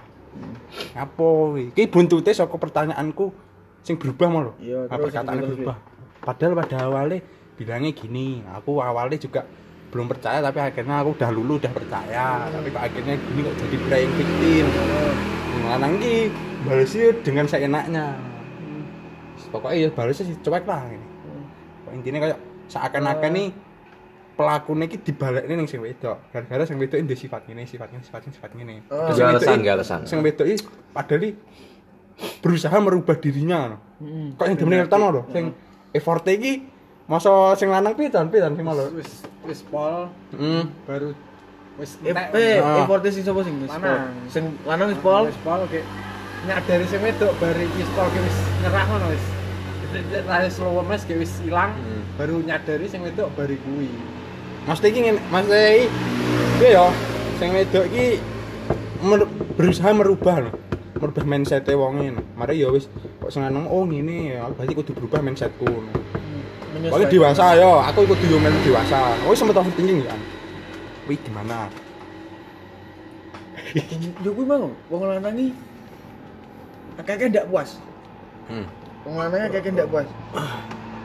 Apa kuwi? Ki buntute saka pertanyaanku sing berubah mau lho. Iya, perkataannya terus, berubah. Padahal pada awalnya bilangnya gini, aku awalnya juga belum percaya tapi akhirnya aku udah lulu udah percaya tapi kok akhirnya gini kok jadi playing victim lanang ki balesnya dengan seenaknya pokoknya ya balesnya sih cuek lah ini intinya kayak seakan-akan nih pelakunya ki dibalik nih sing wedok gara-gara sing wedok ini sifat ini sifat ini sifat ini sifat ini Oh. Gak alasan, ini- gak alasan. sing wedok ini padahal ini berusaha merubah dirinya no. Hmm. kok yang demen ngerti lho sing effort iki masa sing lanang pisan pisan sing malu? Wis wis pol. Hmm. Baru wis Eh, entek. eh, Nah. importe sing sapa sing wis pol? Sing lanang wis pol. wis pol oke. Nyadari sing wedok bari wis pol ki wis nyerah ngono wis. Rasa slow mes ki wis ilang. Baru nyadari sing wedok bari kuwi. Mas iki ngene Mas iki piye ya? Sing wedok iki berusaha merubah lho. Merubah mindset e wonge no. Mari ya wis kok sing lanang oh ngene ya berarti kudu berubah mindsetku. Pokoknya dewasa yo, aku kudu yo melu dewasa. Oh sempet overthinking ya. Wih gimana? Yo kuwi mang, wong lanang iki akeh ndak puas. Hmm. Wong lanang akeh ndak puas.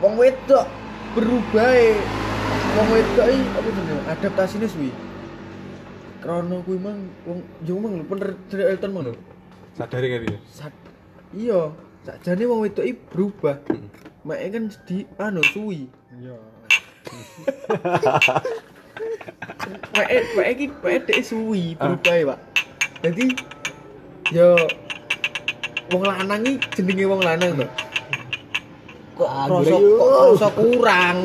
Wong wedok berubah. Wong wedok iki apa jenenge? Adaptasine suwi. Krono kuwi mang wong yo mang lho bener Elton mang lho. Sadari kan dia. Sat- Iya, sakjane wong wedok iki berubah. Mek kan di anu suwi. iya Mek mek iki mek dhek suwi berubah e, Pak. Dadi yo wong lanang iki jenenge wong lanang to. Kok Anggur rasa kok rasa kurang.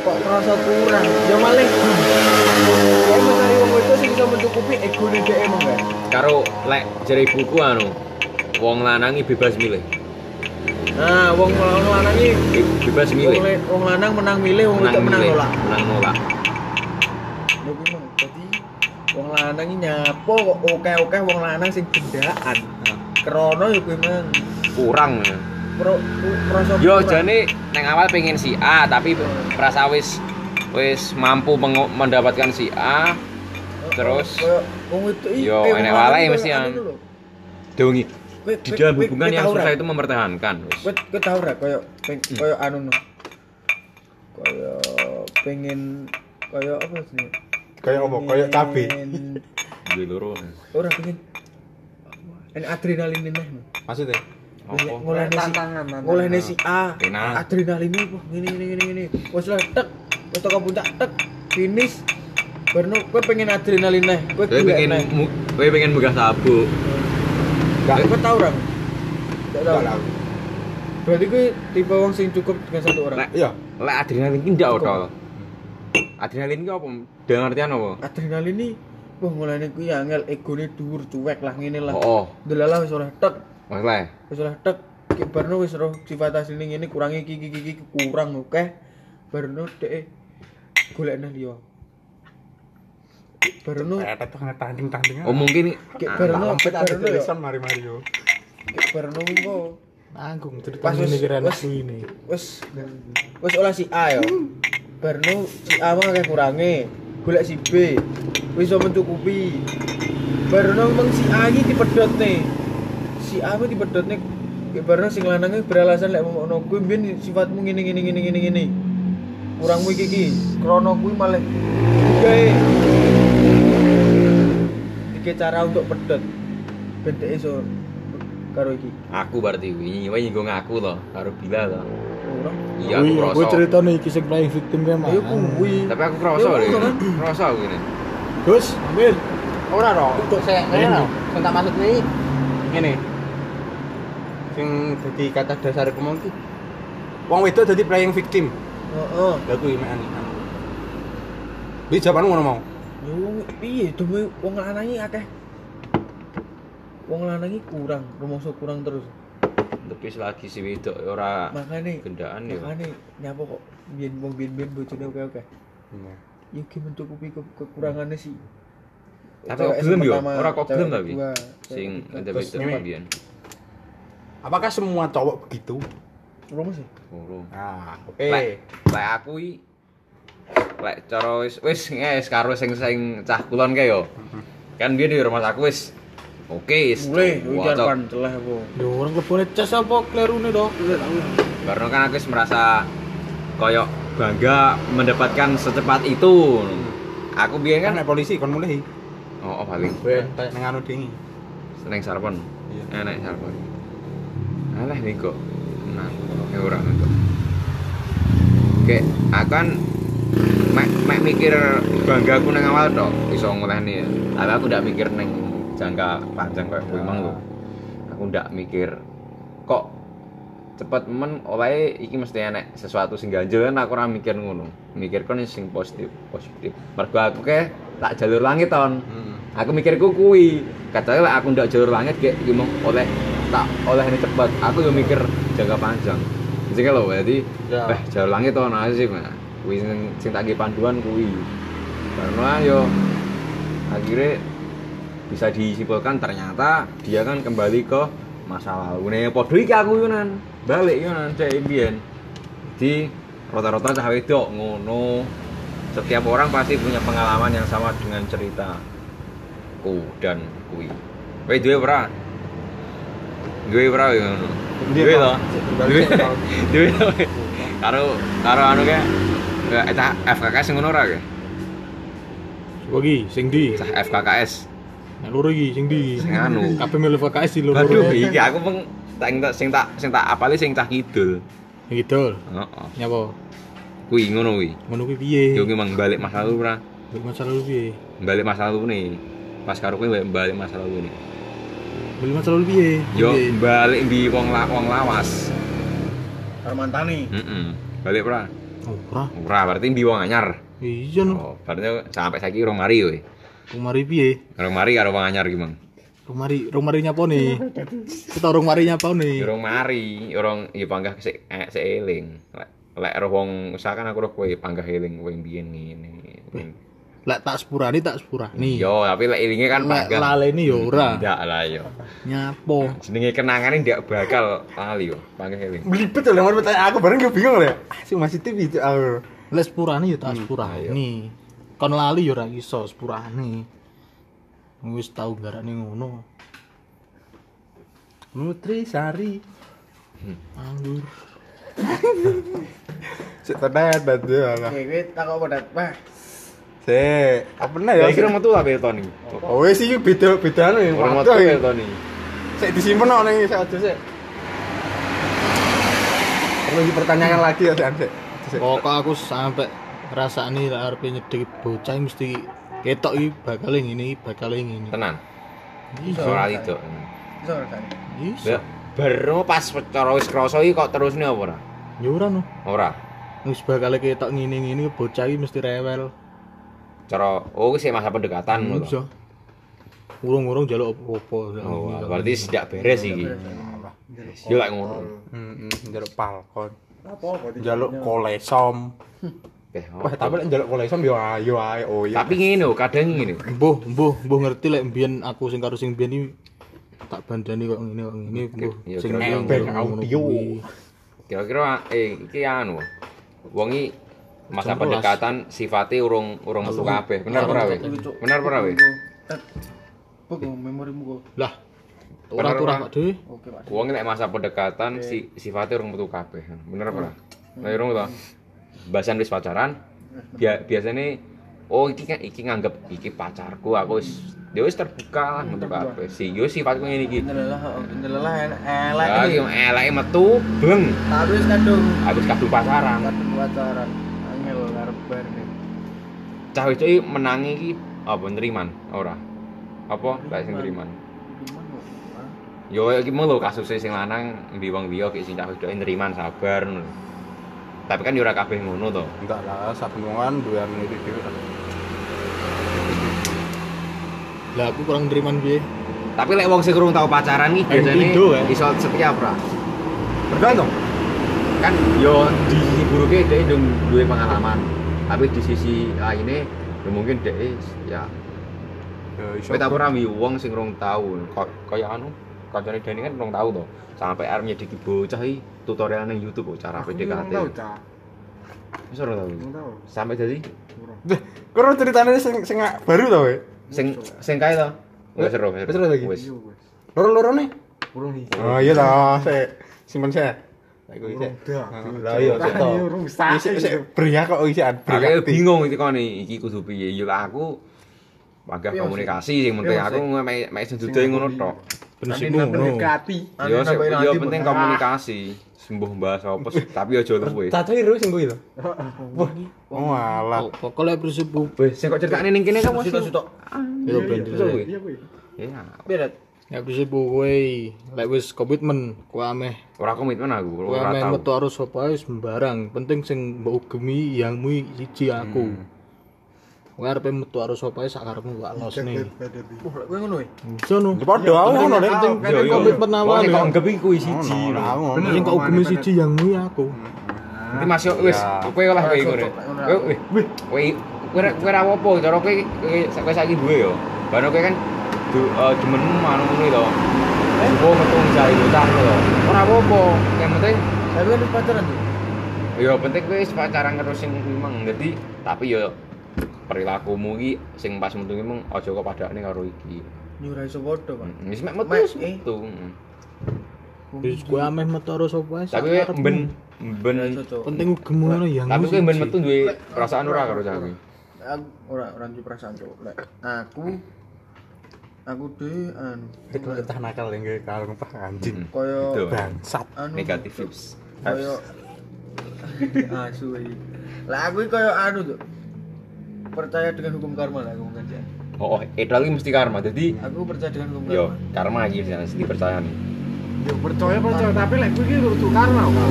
Kok rasa kurang. Ya malah Kok mencari wong wedok sing iso mencukupi egone dhek emang kan. Karo lek jere buku anu wong lanang iki bebas milih. Nah, wong wong lanang iki Be- Bebas milih. wong lanang menang milih, wong wedok menang nolak. Menang nolak. Lho kuwi mang. Dadi wong lanang iki nyapo kok oke-oke wong lanang sing gendaan. Krono ya kuwi mang. Kurang. Pro rasa Yo jane neng awal pengen si A tapi merasa wis wis mampu mendapatkan si A terus Kayak wong itu Yo, enek wae mesti yang- dongi di dalam hubungan yang susah itu mempertahankan wis. Kowe tau ra koyo peng- Hmm. koyo anu no. Koyo pengen koyo apa sih? Kayak apa? Kayak cabe. Duwe loro. Ora pengen en adrenalin ini. Maksudnya? Si tantangan ngolehne si A. Adrenalin apa? Ngene ngene ngene ngene. Wes lah tek. Wes teko puncak tek. Finish. Barno kowe pengen adrenalin neh. Golek pengen kowe pengen megah sabuk. Enggak, kowe tau ra? Enggak tahu. Berarti kowe tipe wong sing cukup dengan satu orang. Lek Iya. lek adrenalin ki ndak otol. Adrenalin ki apa? Dengan artian apa? Adrenalin ini wah mulane kuwi angel egone dhuwur cuek lah ngene lah. Oh, oh. Delala wis ora tek, Mas le. wis ora tek. Ki barno wis roh sifat asline ngene kurangi iki iki iki kurang oke. Barno dhek golek nang liya. Barno Kayak tuh tanding-tanding. Oh mungkin ki ah, barno Lompet ada tulisan mari-mari yo. Ki barno engko Nanggung cerita Pas ini kira ini. wis wis olah si A yo. Barno si A mah akeh kurange. Golek si B. Wis mencukupi. Barno meng si A iki dipedhot nih. Si A mah dipedhot nih. Kayak barno sing lanange beralasan lek momokno kuwi mbiyen sifatmu ngene ngene ngene ngene ngene. Kurangmu iki iki. Krono kuwi malah gawe tiga cara untuk pedhot. Ben dhek iso karo iki. aku berarti wingi wingi gue ngaku loh karo Bila. Ora. Iya aku Gue kroso. cerita nih kisah playing victim kan Ayo kuwi. Tapi aku kroso deh. kroso aku ini. Gus, ambil. Ora dong. Saya ngene lho. Sing tak maksud iki ngene. Sing dadi kata dasar mau iki. Wong wedok dadi playing victim. Heeh. Lah kuwi mek anu. Bi jawabanmu ngono mau. Ya wong piye demi wong lanang iki akeh. Wong lanang iki kurang, rumangsa kurang terus. Tapi selagi si wedok ora Makane gendaan ya. makane nyapa kok biyen wong biyen-biyen bojone oke-oke. Iya. Ya ki mencukupi ke kekurangannya sih. Tapi kok gelem yo, pertama, ora kok gelem tapi. Sing ada wedok ini. mbiyen. Apakah semua cowok begitu? Rumah sih. Ora. Nah, oke. Lek lek aku iki lek cara wis wis wis karo sing sing cah kulon kae yo. Kan biyen di rumah aku wis Oke, Mulai iki cocok. kan celeh apa. Yo orang lebone cas apa klerune to? Karena kan aku merasa koyok bangga mendapatkan secepat itu. Aku biyen kan kan nek polisi kon mulai oh, oh paling nang anu dingi seneng sarpon. Iya. Enak sarpon. Alah nih kok. Nah, ya ora kok. Oke, aku kan mek mek mikir bangga aku nang awal tok iso ngolehne. Tapi aku ndak mikir neng jangka panjang kayak kuwi mang lho. Aku ndak mikir kok cepet men oleh iki mesti enek sesuatu sing ganjel kan aku ora mikir ngono. Mikir kon sing positif, positif. Mergo aku ke tak jalur langit ton. Aku mikirku kuwi. Katanya aku ndak jalur langit kayak gimana oleh tak oleh ini cepet. Aku yo mikir jangka panjang. Jadi kalau berarti Ya. eh jalur langit to nasib nah. Kuwi sing sing tak panduan kuwi. Karena yo akhirnya bisa disimpulkan ternyata dia kan kembali ke masa lalu nih podo iki aku yunan balik yunan cek imbian di rata-rata cah wedok ngono. Setiap orang pasti punya pengalaman yang sama dengan ceritaku dan kui kowe duwe ora? Duwe ora ngono duwe to. duwe. Duwe. Karo karo anu ke eta FKKS ngono ora ke Wagi sing di. cah FKKS Nek loro iki sing di. Sing anu. Kabeh milih VKS di loro. Aduh, iki aku peng tak tak sing tak sing tak apale sing cah kidul. Gitu. Heeh. Nyapa? Kuwi ngono kuwi. Ngono kuwi piye? Yo memang balik masa lalu ora. Balik masa lalu piye? Balik masa lalu nih. Pas karo kuwi balik masa lalu nih. Balik masa lalu piye? Yo balik di wong la, wong lawas. Karo mantane. Heeh. Balik ora? Ora. Ora, berarti di wong anyar. Iya no. Oh, berarti sampai saiki urung mari kowe. Rumari piye? Urung mari karo wong anyar ki, Mang. Rumari, rumari nyapa nih? Kita rumari nyapa nih? Urung mari, urung ya panggah sik eh, sik eling. Lek lek roh wong usahakan aku roh kowe panggah eling kowe mbiyen ngene. Lek tak sepurani tak sepurani. Yo, tapi lek elinge kan Lek panggah. laleni yo ora. Ndak lah yo. Nyapo? Jenenge kenangane ndak bakal lali yo, panggah eling. belibet loh mau bertanya aku bareng gue bingung ya sih masih TV itu aku Lek sepurani yo tak sepurani. Kon lali yo ora iso sepurani. Wis tau garane ngono. Nutrisari Anggur. Sik tenan bantu lah. Oke, kowe apa dat? Wah, Sik, apa nih Ya ya? kira metu lah Tony. Oh wis iki beda beda anu ya. Orang Waduh, metu ya. ya Tony. Sik disimpen kok ning sik aja sik. Perlu dipertanyakan lagi ya. Sik. Sik. Pokok aku sampai rasane lek arep nyedek bocah mesti ketok iki bakal ngene iki bakal ngene. Tenan. Iya. Ora itu. iso ora kan? Iso. Baru pas cara wis krasa iki kok terusne apa ora? Ya ora no. Ora. Wis bakal ketok ngene-ngene bocah iki mesti rewel. Cara oh wis masa pendekatan ngono. Iso. Urung-urung jaluk apa-apa. Oh, berarti tidak beres iki. Yo lek ngono. Heeh, njaluk palkon. Apa kok Njaluk kolesom. Wah, tapi lek njaluk kolesom yo ayo ae. Oh iya. Tapi ngene lho, kadang ngene. Mbuh, mbuh, mbuh ngerti lek mbiyen aku sing karo sing mbiyen iki tak bandani kok ngene kok ngene mbuh. Sing ngono audio. Kira-kira eh iki anu. Wong iki masa pendekatan sifatnya urung urung metu kabeh. Bener ora we? Bener ora we? Apa kok memorimu kok? Lah. Ora Bener, turah Pak. dhewe. Oke, Pak. Wong lek masa pendekatan si sifatnya urung metu kabeh. Bener apa ora? Lah urung to. Bahasan wis pacaran. Bia, biasanya oh iki kan iki nganggep iki pacarku aku wis dia wis terbuka lah metu kabeh. Si yo sifatku ngene iki. Indelalah elek. Lah iki eleke metu beng Tapi wis kadung habis kadung pacaran. kadung pacaran. Bar nih. Cah wedok iki menangi iki apa neriman ora? Apa lek sing neriman? Yo iki mau lho kasusnya sing lanang mbi wong liya ki sing cah wedoke neriman sabar ngono. Tapi kan yo ora kabeh ngono to. Enggak lah, saben wong kan duwe anu iki dhewe. Lah aku kurang neriman piye? Tapi lek wong sing kurang tau pacaran iki biasane ya? iso setia ora? Bergantung. Kan yo di sisi buruke dhek ndung duwe pengalaman. Tapi di sisi lainnya ya mungkin dhek ya Ya ora mi wong sing rong tau Kay- kaya anu kancane Dani kan rong tau to. Sampai arep nyediki bocah iki tutorial ning YouTube kok cara PDKT. Tahu, Cak. Wis ora tau. Tahu. Sampai jadi Deh, karo ceritane sing sing baru to, we. sing sing kae to. Wes seru, Wes seru lagi? Wes. Loro-loro nih. Urung iki. Oh iya lah, saya simpen saya. kok isian bingung iki kon iki kudu piye. Ya aku wagah komunikasi sing penting aku mek sedude ngono tok. Ben sikmu yo yo penting komunikasi. Sembuh bahasa opo tapi aja luwe. Tata iru sing kuwi lho. Oh alah kok kok bersubuh sing kok ceritane ning kene kok mesti yo ben iya kuwi ya berat Ya, ya prinsip kowe lek wis komitmen kowe ameh ora komitmen aku, kowe ora ameh tau. metu arus apa wis sembarang penting sing mbok ugemi yangmu siji aku kowe arep metu arus apa sak karepmu kok los nih lek kowe ngono ya. iso no Padha aku ngono Dek. penting penting komitmen awal kok ya anggap iki kuwi siji. Ngono, aku ngono. sing kok ugemi siji yangmu ya aku Nanti masuk wis, Ya. kowe olah kowe ngono. Ngono. Kowe kowe kowe ra- kowe ra apa cara kowe kowe kowe saiki duwe yo. Bano kowe kan du eh, demenmu anu ngono to. Kowe metu mencari bocah to. Ora apa-apa, yang penting Tapi kan wis pacaran tuh. yo penting kowe wis pacaran karo sing memang ngerti, tapi yo perilakumu iki sing pas metu ki mung aja kok padakne karo iki. Nyurai iso padha, Pak. Wis mek metu wis eh. metu. wis kowe ameh metu arus apa wis sak Tapi ben ben Ora penting ugemi ngono yangmu tapi kowe ben metu duwe perasaan ora karo cah kuwi. Ora ora nduwe perasaan cok. Lek aku aku dhewe anu Itu entah nakal yang kalau ngepah anjing. koyo. Bangsat. anu Negatif vibes. koyo asu iki. Lah aku iki koyo anu tuh. Percaya dengan hukum karma lah aku mungkin ya. Oh, oh itu lagi mesti karma. Jadi Aku percaya dengan hukum yo karma. karma iki sing mesti dipercaya nih. Yo percaya percaya tapi lek kuwi iki kudu karma kok.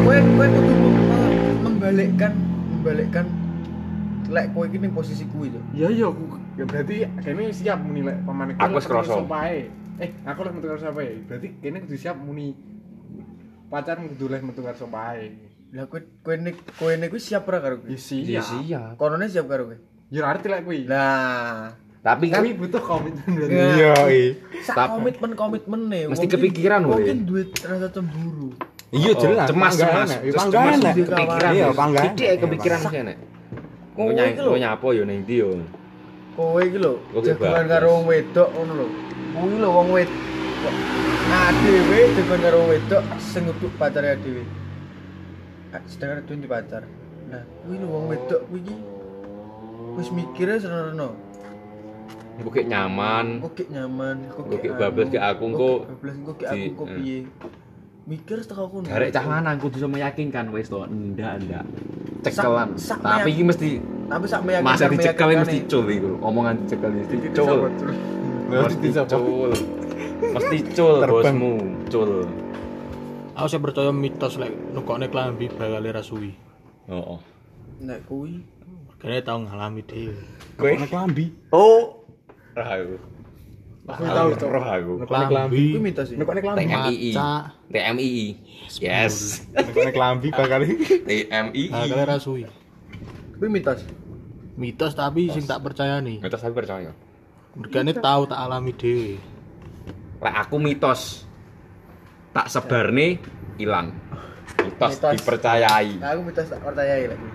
Kowe kowe kudu mem- membalikkan membalikkan lek kowe iki ning posisi kuwi tuh. Iya iya aku ya berarti kene siap muni lek pamane Aku wis krasa. Eh, aku lek metu karo sopae. Berarti kene kudu siap muni pacar kudu lek metu karo sopae. Lah kowe kowe nek kowe nek siap ora karo Ya kowe? siap. siap. Konone siap karo kowe. Ya arti lek kuwi. Lah, Tapi kan Kuwi butuh komitmen. Ya. Iya, i. sak komitmen komitmen nih. Mesti kepikiran, woy. ki duwe rasa cemburu. Iya Oh, jelas. cemas cemas. ya. Cemas ya. kepikiran. Iya, panggalan. Gede kepikiran sih nek. Kowe nyapo yo ning ndi yo. Kowe iki lho, Kowe jagoan karo wong wedok ngono lho. Kuwi lho wong wedok. Nah, dhewe jagoan karo wong wedok sing nguduk pacare dhewe. Sedangkan itu di pacar. Nah, kuwi lho wong wedok kuwi iki wis mikire. Kok kayak nyaman. Gek nyaman, Kok gek anu, bablas gek aku, kok bablas gek aku kok eh. piye. Mikir teko kono. Garek cah lanang kudu bisa meyakinkan wis to. Ndak, ndak. Cekelan. sak Tapi iki mesti Tapi sak meyakinkan masa dicekel mesti cul iku. Omongan dicekel mesti cul. Mesti cul. Mesti cul bosmu, cul. aku sih percaya mitos lek nukokne klambi bakal ra suwi Heeh. Nek kuwi kene tau ngalami dhewe Kowe Nek lambi. Oh, roh aku. Aku tahu Cok. roh aku. Nek lambi. kuwi mitos sih. Nek nek lambi. TMII. maca TMII. Yes. Nek lambi bakal TMII. bakal ra suwi Kuwi mitos. mitos tapi sing tak percaya nih Mitos tapi percaya. mergane tahu tak alami dhewe Lek aku mitos tak sebarne ilang. Mitos Mitos. dipercayai. Nah, aku mitos tak percayai lagi.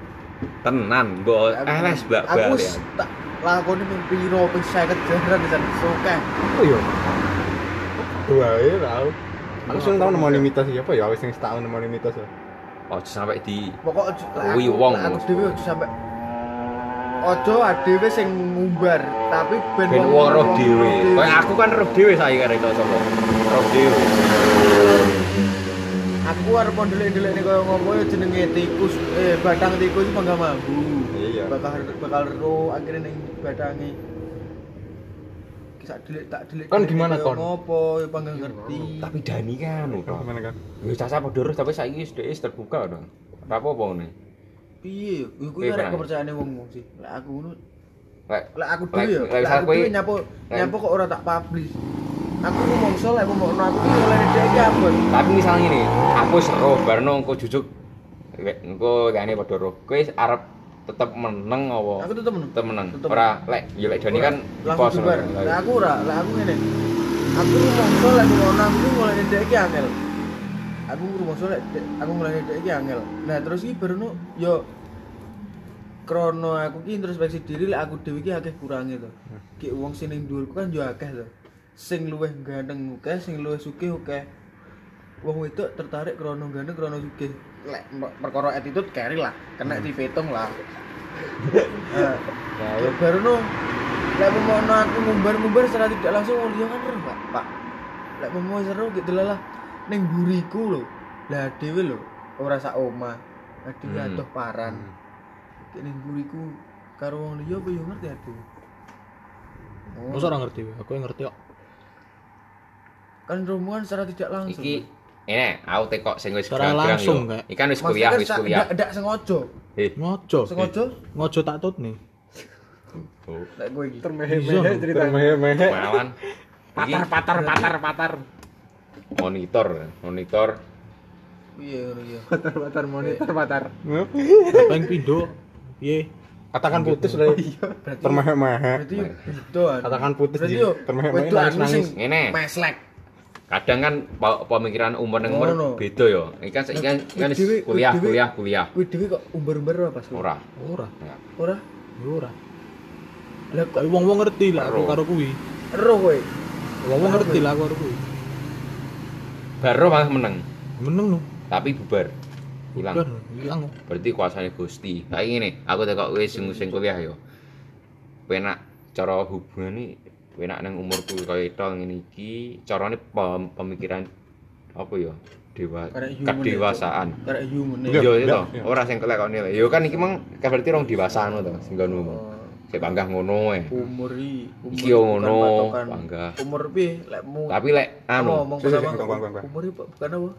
Tenan, mbok Aku- eh les blak Aku tak lakoni ping piro ping 50 jaran sana suka. Oh iya. Dua ya tau. Aku sing tau nemoni mitos apa ya wis sing setahun nemoni mitos ya. Oh, sampai di Pokok ojo- Kuwi aku- wong. aku dhewe ojo sampe Ojo adewe sing ngumbar, tapi ben wong roh dhewe. Kayak aku kan roh dhewe saiki karek iso sapa. Roh dhewe. Aku arep ndelik-ndelik nek koyo ngopo ya jenenge tikus eh batang tikus mangga mambu. Iya. Bakal bakal ro akhirnya ning batange. Sak delik tak delik. Kon gimana, Kon? Ngopo ya pangga ngerti. Tapi Dani kan Oh. Gimana kan? Wis padha roh tapi saiki wis dhek terbuka dong. Ora apa-apa ngene. Piye? Iku arek Bang? kepercayaane wong-wong sih. Lah aku ngono Lek aku Lek- dhewe ya. lek misal aku dhewe nyapo lek- nyapo kok ora tak publish. Aku ngomongso lek ngomongno aku iki oleh dhek iki apa? tapi misalnya ini, aku roh barno engko jujuk Lek, engko kayane padha roh. Kowe arep tetep meneng apa? Aku tetep meneng. tetep meneng. Ora lek ya lek Dani kan pos. Lah aku ora, lah aku ngene. Aku ngomongso lek ngomongno aku iki oleh dhek iki angel. Aku ngomongso lek aku oleh dhek iki angel. Nah terus iki baru no yo krono aku ki introspeksi diri lek aku dhewe ki akeh kurange to. Ki wong sing ning dhuwurku kan yo akeh to. Sing luwih ganteng akeh, sing luwih sugih akeh. Wong wedok tertarik krono ganteng krono sugih. Lek per- perkara attitude carry lah, kena dipetung lah. Nah, baru no lek mau aku ngumbar-ngumbar secara tidak langsung wong liya kan roh, Pak. Pak. Lek mau seru gitu lah ning buriku lho. Lah dhewe lho ora sak omah. Lah dhewe Hmm. adoh paran. Kayak ning buriku karo wong liya apa yo ngerti aku. Oh, Masa ora ngerti, aku yang ngerti kok. kan rombongan secara tidak langsung. Iki ini aku tekok sing wis Secara gerang-gerang langsung, yo. Kak. Iki kan wis kuliah, kan wis kuliah. ndak- ndak sengaja. Eh, Ngojo. Sengaja Ngojo tak tut nih. oh, lek kowe iki. termehe-mehe cerita Termehe-mehe. malan. Patar patar patar patar monitor, monitor. Piye ngono ya. patar patar monitor patar Apa yang pindo? Piye? Katakan putus. Berarti Termehe-mehe. berarti yo beda anu. Katakan putus Berarti nangis-nangis. sing Ngene. Meslek. Kadang kan pemikiran umur nang umur beda yo. Iki kan iki kan kan kuliah, kuliah, kuliah. Kuwi dhewe kok umbar-umbar apa pas? Ora. Ora. Ora. Ora. Lah kok Tapi wong-wong ngerti lah aku Karo. kuwi. ero kowe. Wong-wong ngerti lah aku karo kuwi. Baru malah meneng, Meneng lu. tapi bubar. Hilang. Hilang. Berarti kuasane Gusti. Kayak ngene, aku tekok kowe sing sing kuliah yo. Penak cara hubungan ini penak nang umurku kaya itu ngene iki, carane pem- pemikiran apa ya? Dewa human kedewasaan. Karek human Iya. Yo itu, iya. ora sing kelek kok nilai. Yo kan iki mang kan berarti rong dewasa ngono to, sing ngono. Oh, Sik panggah ngono ae. umur iki umur Iki yo ngono, bangga. Umur piye lek mu Tapi lek anu, umur bukan apa?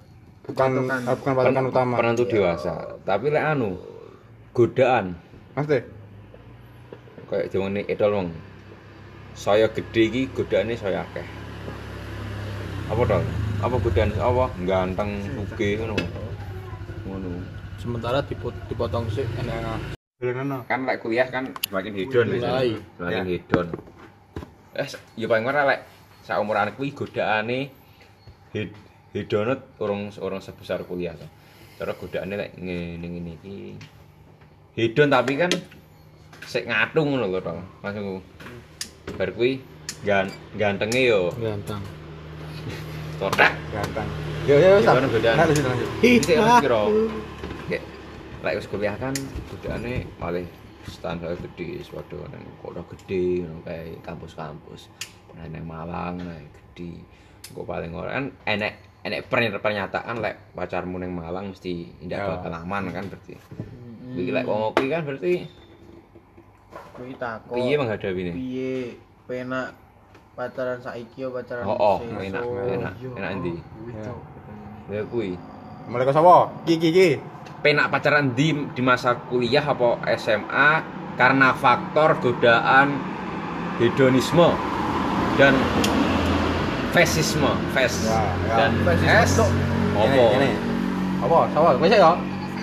Bukan ah, bukan patokan utama. penentu dewasa. Tapi lek anu, godaan. Mas deh. kayak zaman ini edol wong. Saya gede iki godaane saya akeh. Apa dong apa godaan? Apa? Ganteng sugih ngono ngono. Sementara dipot dipotong sik enak. Beneran kan lek kuliah kan semakin hedon Mulai. semakin hedon. Eh ya paling ora lek sak umuran kuwi godaane hed hedonut urung urung sebesar kuliah to cara godaane lek ngene ngene iki hedon tapi kan sik ngatung ngono lho to maksudku bar kuwi gan gantenge yo Ganteng. totak Ganteng. Yo yo wis. Godaan? Lanjut lanjut. Iki wis kira. Lek wis kuliah kan godaane malih standar gede sewaduh nang kota gede ngono kae kampus-kampus. Nang Malang nah gede. Engko paling ora kan enek enek pernyataan pernyataan lek pacarmu nang Malang mesti ndak Ya. bakal aman kan berarti. Iki lek wong kuwi kan berarti Kuwi takok. piye menghadapine? Piye penak pacaran saiki yo pacaran Oh, oh, enak, enak, enak endi? Ya kuwi. Mulai ke sapa? Ki ki ki. penak pacaran di di masa kuliah apa SMA karena faktor godaan hedonisme dan fasisme, fes Ya, ya. dan es tok. apa? Ini, ini. Sapa? Kowe sik ya?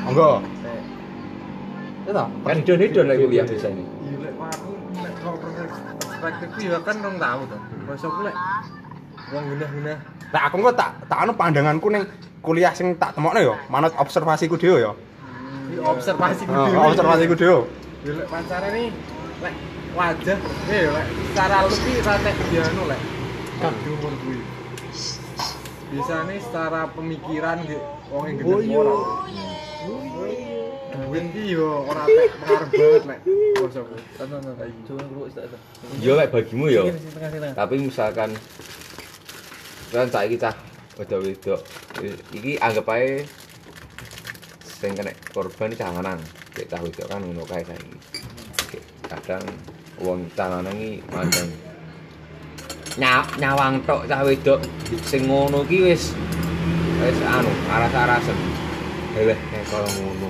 Monggo. Eh, Ya ta? Kan hedon hedon lagi kuliah biasanya. Iya lek aku lek kalau perspektifku ya kan rong tahu to. Masa aku lek wong genah-genah Nah, aku kok tak tak anu pandanganku ning kuliah sing tak temokno ya, manut observasiku dhewe ya. di observasi ku Heeh, dhewe. observasiku dhewe. Ya lek pacaran nih lek wajah eh lek secara lebih rata dia anu lek kan di umur gue biasanya secara pemikiran gitu wong yang gede ora duit iki yo ora tek pengaruh banget lek bosoku. Coba ngrungok tak tak. Yo lek bagimu yo. Tapi misalkan kan saiki cah wedok-wedok iki anggap ae sing kena korban iki cah lanang. Cah wedok kan ngono kae saiki. Kadang wong lanang iki mandang Nya, nyawang tok cah wedok sing ngono ki wis wis anu aras-arasen. Heleh nek kaya ngono.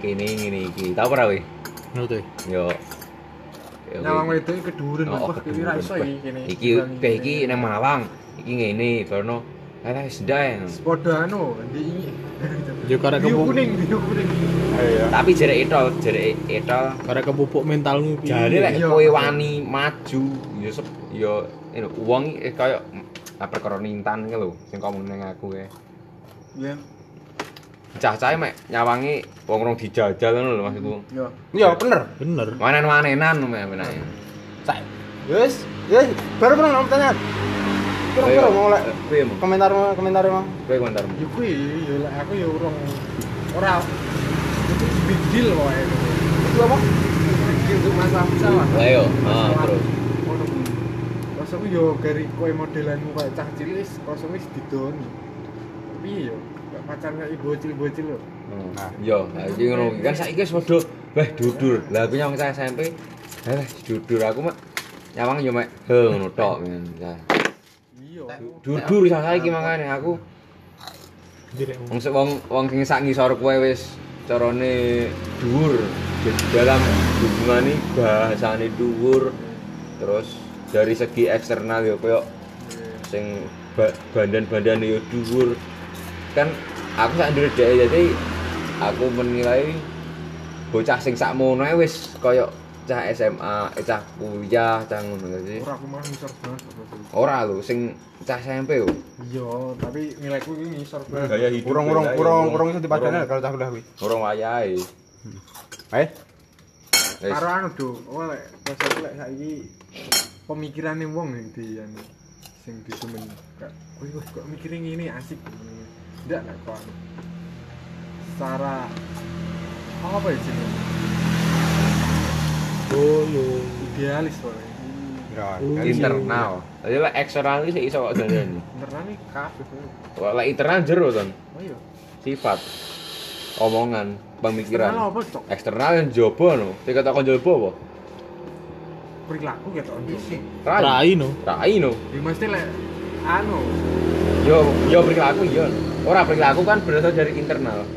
Kene ngene iki. Tau ora we? Ngono. Yo. Nyawang wedok iki keduren Oh, wah iki ra iso iki kene Iki iki nang Malang. Iki ngene. Alah wis ndae. padha anu ndi Yo karek biru kepupuk, kuning biru kuning Iya. Tapi jere etol, jere etol. karek kepupuk mentalmu piye. Jare lek kowe wani maju, ya sep ya ini wong kaya ah, perkara nintan ki lho, sing ngomong ning aku kae. Ya. cah-cah mek nyawangi wong rong dijajal ngono lho maksudku. Yo. Iya, bener. bener Manen-manenan menake. Sak. Wis, wis, baru pernah ngomong tanya. Kira kira mau lek piye mau? komentar komentar mau. Piye komentarmu? Ya kuwi ya lek aku ya urung ora itu big deal wae. Itu apa? Big deal untuk masalah-masalah. Lah yo, ah Masalah. terus. Aku yo gari kowe modelanmu kayak cah cilik wis kosong wis didoni. Piye yo? Kayak pacar kayak bocil-bocil lho. Nah, yo, nah, iki ngono kan saiki wis padha weh dudur. Lah aku cah SMP, eh dudur aku mek nyawang yo mek he ngono tok Dudur cah saiki makane aku. Wong wong wong sing sak ngisor kowe wis carane dhuwur. Di dalam hubungan ini bahasane dhuwur. Terus dari segi eksternal yo koyo sing ba- bandan-bandane yo dhuwur. Kan aku sak ndure dhek jadi aku menilai bocah sing sakmono ae wis koyo cah SMA, eh, cah kuliah, cah ngono jadi Ora aku malah ngisor banget. ora lho sing cah SMP yo Iya, tapi nilaiku iki ngisor banget. gaya hidup Urung urung urung itu dipadane kalau cah kuliah kuwi. urung wayahe Eh, Wis. Karo anu do, oh lek pas aku lek saiki pemikirane wong yang di anu sing disumen. Kowe kok kok mikirin ngene asik. Ndak lek kok anu. Secara apa ya jenenge? Oh yo Idealis wae. ya. Internal. Jadi lek eksternal iki sik iso kok. Benerane kabeh kowe. Kok lek internal jero ton. Oh iya. Sifat omongan, pemikiran. Kenal apa cok? Eksternal yang jobo no. Sing kon jobo apa? Perilaku ketok ndisi. Rai. rai no Rai no. Ya mesti lek anu Yo yo perilaku yo. Ora perilaku kan berasal dari internal.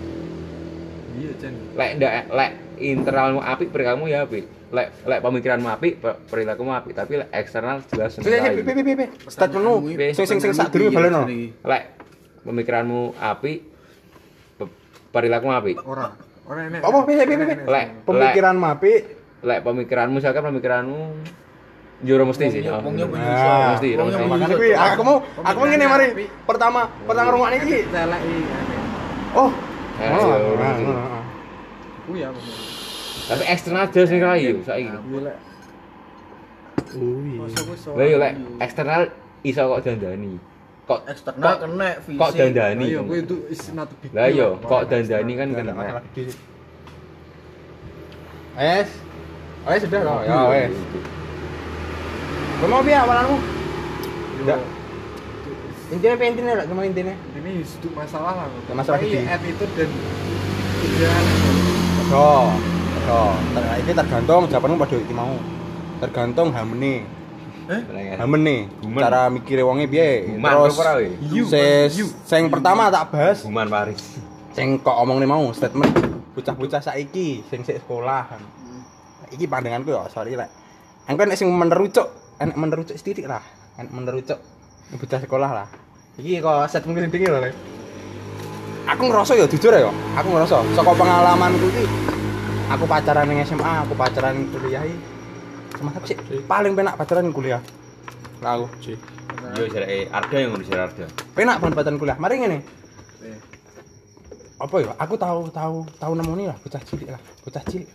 iya jen. Lek ndak lek internalmu apik, perilakumu ya apik. Lek lek pemikiranmu apik, pe- perilakumu apik, tapi lek eksternal jelas rai. pi pi pi. Statementmu sing sing sing sak durung balen no. Lek pemikiranmu apik, pe- perilakumu apik. Ora. Ora enek. Apa, pi, pi, pi. Lek Pemikiran apik. lek pemikiranmu misalkan pemikiranmu juro mesti sih. oh. Wong yo Nah, Mesti, yo mesti. Kuwi aku mau aku mau ngene mari. Pertama, pertama rungokne iki. Telek iki. Oh. Eh, Oh, iya, ah, iya. ah, ah. Kuwi ya. Tapi eksternal jelas ning rai yo saiki. Oh iya. Lah yo lek eksternal iso kok dandani. Kok eksternal kok- kena fisik. kok dandani. Lah iya kuwi itu is not big Lah yo lah. kok dandani kan kena. sih. Wes. Sudah loh. Ya wes. Kamu mau piye awalanmu? Yo, Nggak. Intinya apa intinya lah, cuma intinya. Ini itu masalah lah. Masalah Tapi gede. attitude dan ideal. Oh, oh, ini tergantung jawabanmu pada iki mau. Tergantung hamene. Hamene. Guman. Cara mikire wonge piye? Terus ses sing pertama tak bahas Guman Paris. sing kok omongne mau statement bocah-bocah saiki sing sik sekolah. Iki pandanganku ya, sorry rek. Engko nek sing menerucuk, enek menerucuk sithik lah. Enek menerucuk bocah sekolah lah. Iki kok statement sing tinggi lho, Rek. Aku ngerasa ya jujur ya, aku ngerasa saka pengalamanku iki aku pacaran ning SMA, aku pacaran ning kuliah. Sama aku sih paling penak pacaran ning kuliah. Lah aku sih. Yo jareke Arda yang ngurus Arda. Penak banget pacaran kuliah. Mari ngene. Eh, apa ya aku tahu tahu tahu nemoni lah bocah cilik lah bocah cilik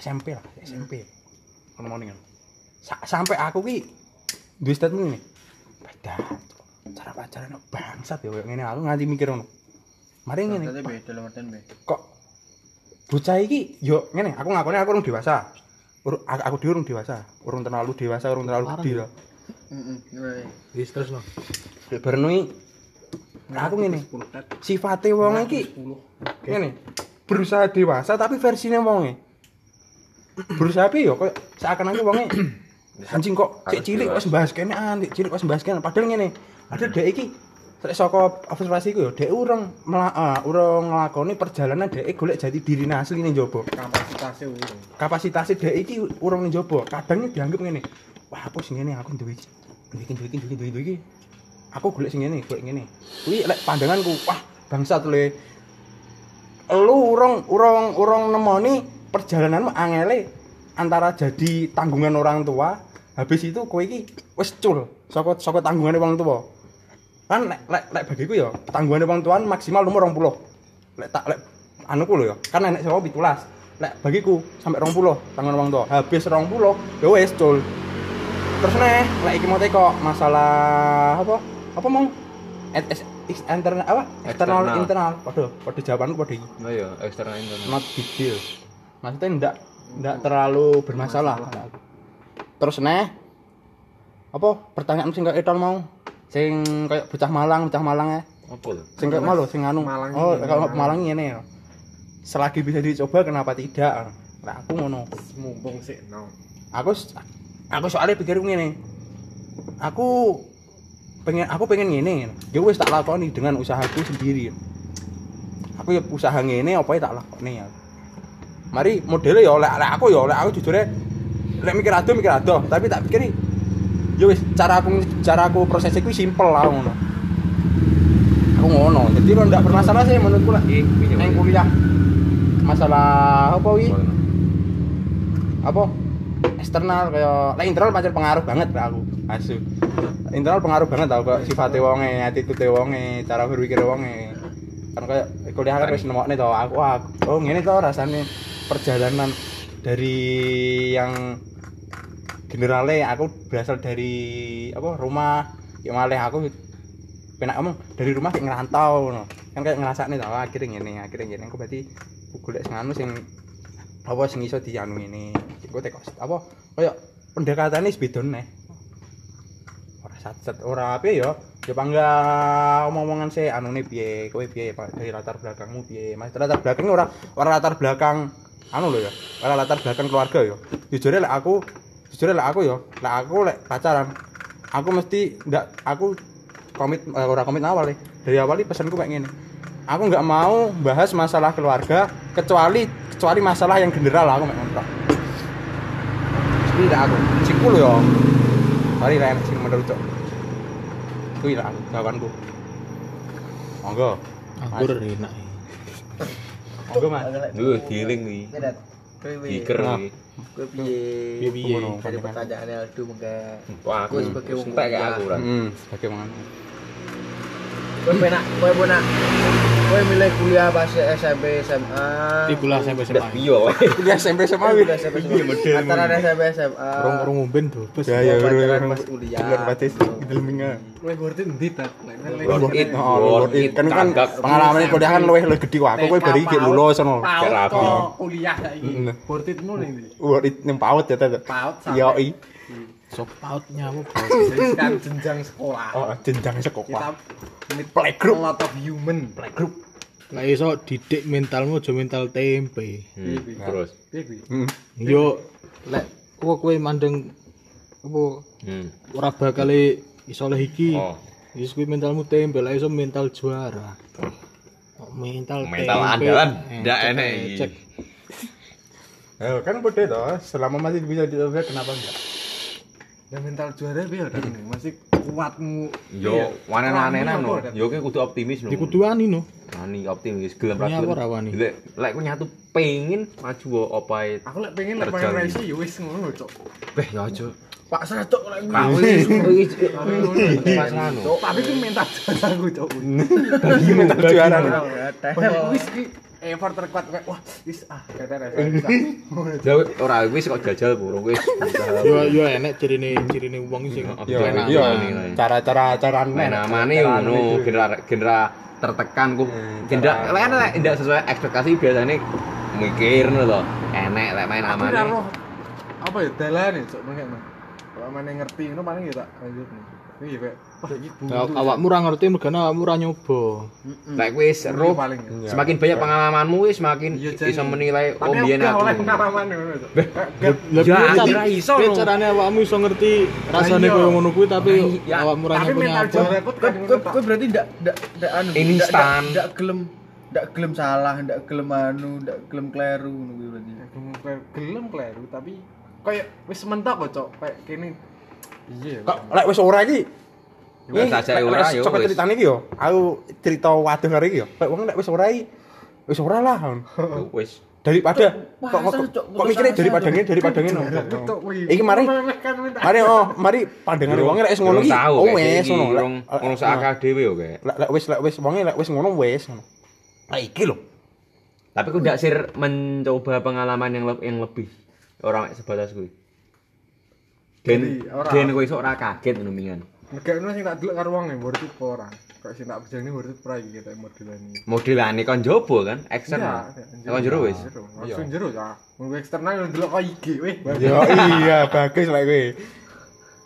SMP lah SMP nemoni kan Sa- sampai aku ki duwe statement ini beda cara pacaran bangsat ya kayak ngene aku nganti mikir ngono mari ngene Tapi beda be. kok bocah iki yo ngene aku ngakone aku urung dewasa. Ur- aku, aku dhewe urung dewasa. Urung terlalu dewasa urung terlalu gede lah Heeh. wis terus no bareng iki. Aku ngene. Sifate wong iki ngene. Berusaha dewasa tapi versinya wonge. Berusaha piye yo kok seakan-akan wonge anjing kok cek cilik kok sembahas kene antik cilik kok sembahas kene padahal ngene ada dek iki Sek saka observasiku yo dek urung ah, urung nglakoni perjalanan dek golek jati diri asli ning jaba kapasitasnya urung. kapasitasnya dek iki urung ning jaba kadang dianggap ngene wah apa sing ngene? Aku duwe iki duwe iki duwe iki duwe iki, duwe iki aku golek sing ngene golek ngene. Kuwi lek pandanganku wah bangsat le. Lu urung urung urung nemoni perjalananmu angele antara jadi tanggungan orang tua habis itu kowe iki wis cul saka saka tanggungane wong tua kan lek lek lek bagiku ya tanggungan wong tuan maksimal umur 20 lek tak lek anuku lho ya kan enek sewa 17 lek bagiku sampai 20 tangan wong tua habis 20 ya wis cul. Terus nih lek iki mau teko masalah apa? Apa mau internal apa? Eksternal internal. Waduh waduh jawabanku pada iki. Oh iya, eksternal internal. not big deal maksudnya ndak ndak terlalu bermasalah. Terus neh apa? Pertanyaan sing kayak Eton mau sing kayak bocah Malang bocah Malang ya. Apa lho? sing kayak malu sing anu. Malang oh kalau Malang. Ini ya. Selagi bisa dicoba kenapa tidak? Nah aku ngono. Mumpung sih no. Aku aku soalnya pikir ngene. Aku pengen aku pengen ngene. Ya wis tak lakoni dengan usahaku sendiri. Aku ya usaha ngene apa ya tak lakoni ya. Mari modelnya ya oleh oleh aku ya oleh aku jujur lek mikir ado mikir ado tapi tak pikir ya wis cara aku cara aku prosesnya ku simple lah ngono. Aku ngono. Jadi lo ndak bermasalah sih menurutku lah. Ih, pinjam. neng kuliah. Masalah apa wi? Apa? Eksternal kayak lah internal pancen pengaruh banget lah aku. Asu. Internal pengaruh banget tau kok sifatnya wonge attitude wonge cara berpikir wonge. Kan kayak kuliah kan wis nemokne to aku wah, oh ngene to rasanya perjalanan dari yang generalnya aku berasal dari apa rumah ya malah aku penak ngomong dari rumah kayak ngerantau no. kan kayak ngerasa nih tau akhirnya gini akhirnya gini aku berarti golek sing anu sing apa sing iso dianu ini gue teko apa kayak pendekatannya sebidon nih ora satset ora apa ya ya bangga omong-omongan sih anu nih piye kowe Pak? dari latar belakangmu piye mas latar belakangnya ora ora latar belakang anu loh ya ora latar belakang keluarga ya jujur lek aku jujur lek aku ya lek aku lek pacaran aku mesti ndak aku komit eh, ora komit awal nih dari awal nih pesanku kayak gini aku nggak mau bahas masalah keluarga kecuali kecuali masalah yang general aku mek ngono Ini aku, sikku lho ya. Mari lah sing menurut cok. Kuwi lah aku jawabanku. Monggo. Anggur enak. Monggo Mas. Duh, giling nih. Tidak. Diker Nah. Kowe piye? Dari pertanyaan Aldo mengke Wah, aku Kowe sebagai wong entek kayak aku kan. Hmm, bagaimana? kowe penak kowe penak kowe milih kuliah pas SMP SMA. Di kuliah SMP SMA. wae. Kuliah SMP sama Kuliah wih. SMP SMA. Antara SMP SMA. Rong-rong umben tuh. Bes. Ya ya, pas kuliah. Bulan batis delminga. Kowe ngerti endi ta? Lek lek Worth it, Worth oh, worth it. it, Kan kan pengalaman kuliah kan luwih luwih gede aku kowe bari iki lulus ngono. Kayak rapi. kuliah saiki. Mm. Worth it ngono iki. Worth it ning paut ya tete. Paut sampai Yo i. Sok pautnya apa? Paut. kan jenjang sekolah. Oh, jenjang Kita sekolah. meet Playgroup. lot of human. Playgroup. Lah iso didik mentalmu aja mental tempe. Hmm, Terus. Hmm. Yo lek kowe kowe mandeng apa Hmm. ora bakal iso oleh iki. Oh. Kuwi mentalmu tempe, lah iso mental juara. Oh, mental Mental tempe. andalan, Eh, ndak enek eh. Ya kan beda toh, selama masih bisa dicoba kenapa enggak? Ya mental juara piye ora masih kuatmu. Yo, wanen-wanenan no. Yo ki kudu optimis no. Dikuduani no. Wani optimis, gelem ra apa gelem. Lek lek ku nyatu pengen maju opae. Aku lek pengen lek pengen raiso ya wis ngono, Cok. Beh, yo aja. Pak Sratok lek Kau kuwi. pas anu. Tapi ku mental juara aku, Cok. Bagi mental juara. Wis ki effort terkuat kayak wah, wis ah, kata rasa. Jauh ora wis kok jajal burung wis. Yo yo enek cirine cirine wong sing Yo, nilai. cara-cara cara Main amane ngono, genera genera tertekan ku. Genera lek lek ndak sesuai ekspektasi biasanya mikir ngono lho. Enek lek main amane. roh apa ya dalane, Cok, mengene. Kalau mana ngerti ngono paling ya tak lanjut iki buntu. Awakmu ora ngerti mergane awakmu ora nyoba. Lek wis roh paling. ya. semakin banyak pengalamanmu wis semakin Iya, bisa menilai oh Tapi biyen aku oleh pengalaman ngono, Ya, iso, carane awakmu iso ngerti rasane iya. koyo ngono kuwi tapi Ya, awakmu ora Tapi nyapa mental Kowe kowe berarti ndak ndak ndak anu ndak- Instan. ndak- gelem ndak gelem salah, ndak gelem anu, ndak gelem kleru ngono kuwi berarti. gelem kleru tapi kayak wis mentok kok, Cok. Kayak kene. Iya. Lek wis ora iki Wis aja ora yo. Coba wis. ceritane iki yo. Aku cerita waduh karo iki yo. Lek wong lek wis ora iki wis ora lah. Wis. Daripada kok kok, kok mikirnya daripada ngene daripada ngene. Iki mari mari oh mari pandangan wong lek wis ngono iki. Oh wis ngono. Durung seakal dhewe yo kayak. Lek lek wis lek wis wonge lek wis ngono wis ngono. Lah iki lho. Tapi aku ndak sir mencoba pengalaman yang yang lebih orang mek sebatas kuwi. Den ora. den kowe iso ora kaget ngono mingan. Negakno sing tak delok karo wong e murid apa ora. Kok sing tak bejane murid pra iki kita modelan iki. Modelane kon jobo kan, eksternal. Iya, Kon jero wis. Langsung jero ya. Mun eksternal delok kok IG weh. Yo iya bagus lah kowe.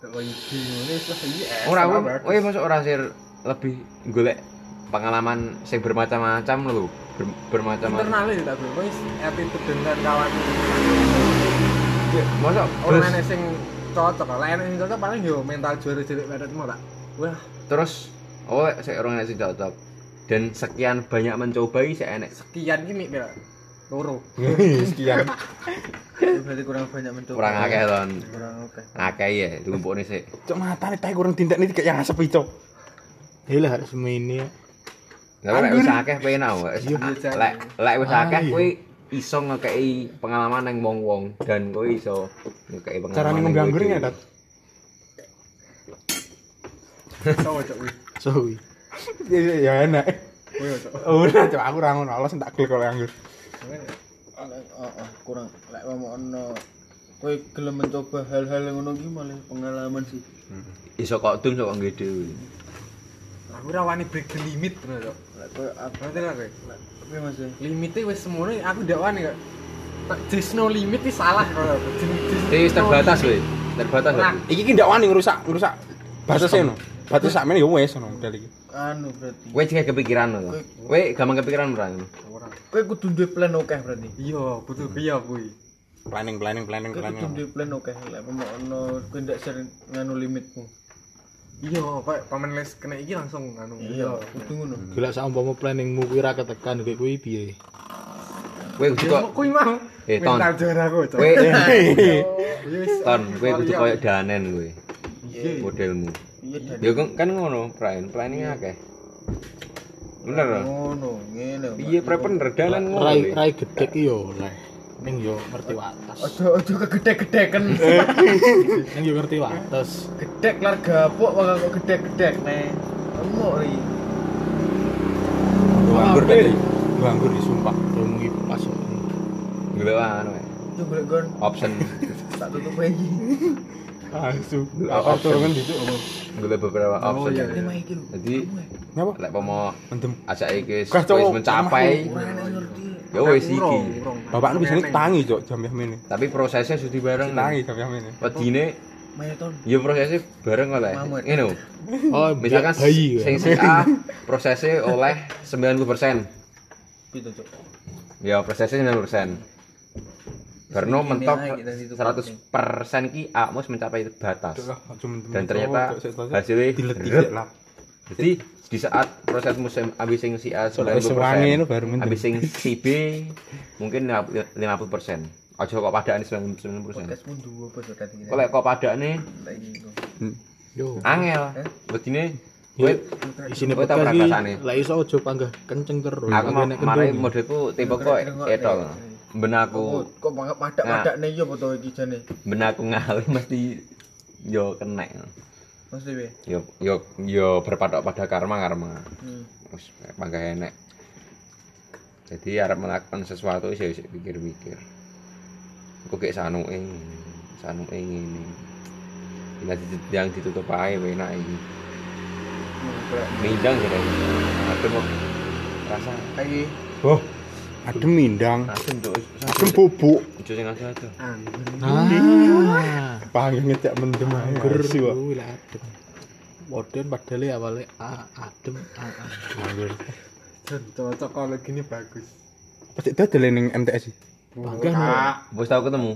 Delok IG ngene wis iki. Ora sama kowe masuk ora sir lebih golek pengalaman sing bermacam-macam lho. Ber- bermacam-macam. internal ya tak wis attitude dan kawan. Masa Orang sing cocok, lah sing cocok paling yo mental juara cilik badatmu tak. Wah, terus oh sik orang enek sing cocok. Dan sekian banyak mencoba iki sik enek sekian ki mik pira? Loro. Sekian. Berarti kurang banyak mencoba. kurang akeh ton. Kurang oke. Akeh ya ditumpukne sik. Cok matane tae kurang tindak nih kayak yang asep itu. Iya harus semini ya. Lah lek wis akeh penau. wis- Iya, iya, Lek lek wis Ah, akeh iya. kuwi iso ngekei pengalaman nang wong-wong dan kowe iso ngekei pengalaman. Carane nang ngombe kowe anggur dhewe. ya, Dat. Cowok cok wih. Sowi. Ya enak. Kowe cok. Ora, cok aku ra ngono, Allah sing tak klik kalau anggur. Heeh, kurang lek ono kowe gelem mencoba hal-hal yang ngono ki malah pengalaman sih. Iso kok dum kok nggih dhewe. Aku ora wani break the limit cok. Lek kowe apa Berarti lah Mas? Limitnya wis semono aku ndak wani kok. Tak just no limit iki salah kok. Wis terbatas kowe. Terbatas. Iki ki ndak wani ngerusak, ngerusak batasnya no. Batas sakmene yo wis ngono model iki. Anu berarti. Kowe juga kepikiran lho. Kowe gampang kepikiran ora ngono. Kowe kudu duwe plan oke berarti. Iya, betul iya kuwi. Planning, planning, planning, Kowe kudu planning. duwe plan oke lek mau ono kowe ndak sering nganu limitmu. Iya, Pak, pamen les kena iki langsung anu. Iya, kudu ngono. Gila saumpama planningmu kuwi ra ketekan kayak kuwi piye? Kowe kudu kok kuwi mau. Eh, Ton. Kowe ton kowe kudu koyo danen kowe modelmu. Iya kan- kan ngono, plan, planning akeh. Bener lho. ngono, ngene. Iya, pre bener dalan ngono. Rai rai gede ki yo oleh. Ning yo ngerti wates. Ojo ojo kegedek-gedeken. Ning yo ngerti wates. Gedek lar gapuk bakal kok gedek-gedek nih. Emok ri. Gua anggur tadi. Gua anggur disumpah. Yo mungi pas kok. Golek anu wae. Yo golek gon Option. tak tutup lagi. Asu. Apa turungan gitu? Golek beberapa option. iya, iki lho. Jadi Ngapa? lek pomo Mendem. ajak iki wis mencapai ngerti. Ya wis iki. Urung. Bapaknya bisa tangi, Cok, jam yang ini. Tapi prosesnya sudah bareng. Tangi jam yang ini. Wedine Mayoton. ya prosesnya bareng oleh. Lho. Oh, Misalkan bayi. sing si A prosesnya oleh 90%. Pitu cuk. Ya prosesnya 90%. Karena mentok aja kita situ 100% ki A mus mencapai batas. Dan ternyata hasilnya diletik lah. Jadi di saat proses musim habis sing si A Soalnya sewangi itu 90%, baru mendem. habis sing si B mungkin 50%. Aja kok padane 90%. Podcastmu dua apa sudah tinggal. Kok kok lagi kok. Yo. angel. Bedine kowe Isine kowe iki rasane. lek iso aja panggah kenceng terus. Aku mau kendung. modelku tipe kok etol. Ben Oh, aku kok padak-padak nih yo foto iki jane. ben aku ngalih mesti yo kena. We. Yo yo yo berpatok pada karma karma. Hmm. Wis mangga enek. Jadi arep melakukan sesuatu sih wis pikir-pikir. Aku kayak sanuke sanuke ngene. Bila yang ditutup ae enak iki. Mindang gitu. Adem kok. Rasa Lagi Oh, adem mindang. adem bubuk. Ijo sing ada ada. Nah, Panggil ngejak mendem ae. anggur Asu, kok. kuwi lah adem. Modern padahal awalnya a adem. Anggur. Cocok kalau gini bagus. Pasti dodol ning MTS sih. Bangga. Wis tau ketemu.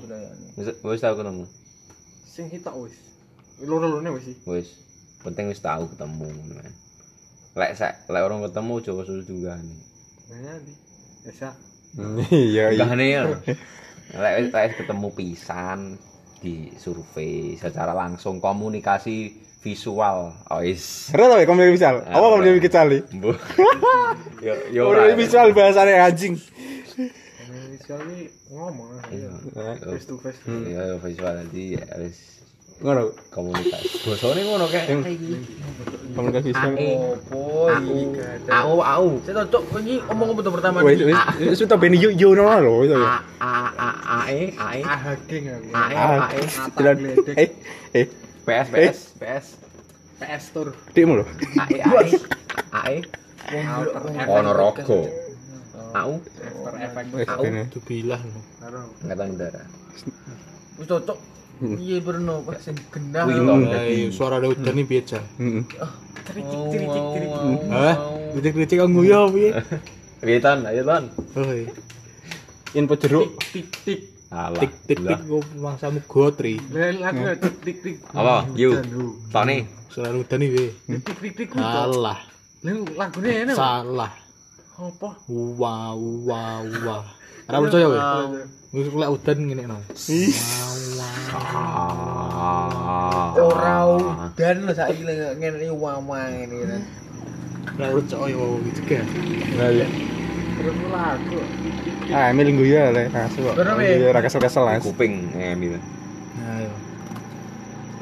Wis wis tau ketemu. Sing hitok wis. Loro-lorone wis sih. Wis. Penting wis tau ketemu. Lek sak lek orang ketemu coba susu juga nih. Esa. Iya, iya. Enggak nih ya. Lek lek ketemu pisan di survei secara langsung komunikasi visual. Oh is. Ora tau ya komedi visual. Apa komedi visual. Yo yo. Komedi visual bahasane anjing. Indonesia ini ngomong. Iya. Face to face. Iya visual jadi ya wis ngono. Komunikasi bosone ngono Yang- komunikasi visual Opo iki au au Saya cocok ini omong apa pertama? Wis wis wis to ben yo yo no lho wis a a a a e a e. Ah hacking a e ah a e. jalan. Eh eh. Ps ps ps PS Tour. dikmu lho. A e a e. A e. Ono rogo. Au After Effects. wis Au. kene. Itu bilah no. Karo. angkatan udara. Wis cocok. Iya Bruno, pas sing genah. Hai, suara ada udan nih biasa. heeh cericik. Hah? Kritik-kritik kang guyo piye? Piye ayo ton Hoi. info jeruk Tik tik. alah Tik tik tik kok mangsamu gotri. Lain lagu tik tik tik. apa yuk tone Suara udan nih piye? Tik tik tik. Salah. Lain lagune enak. Salah. Apa? Wah wah wah. Ora percaya kowe? Wis lek udan ngene no. ah Ora udan lho saiki lek ngene iki wama ngene kan. Ora percaya wae iki juga. nah ya Terus lagu. ah emil guyu ya le asu kok Bener, Mi? Guyu, ora kesel-kesel Mas. kuping ngemi Nah, yo.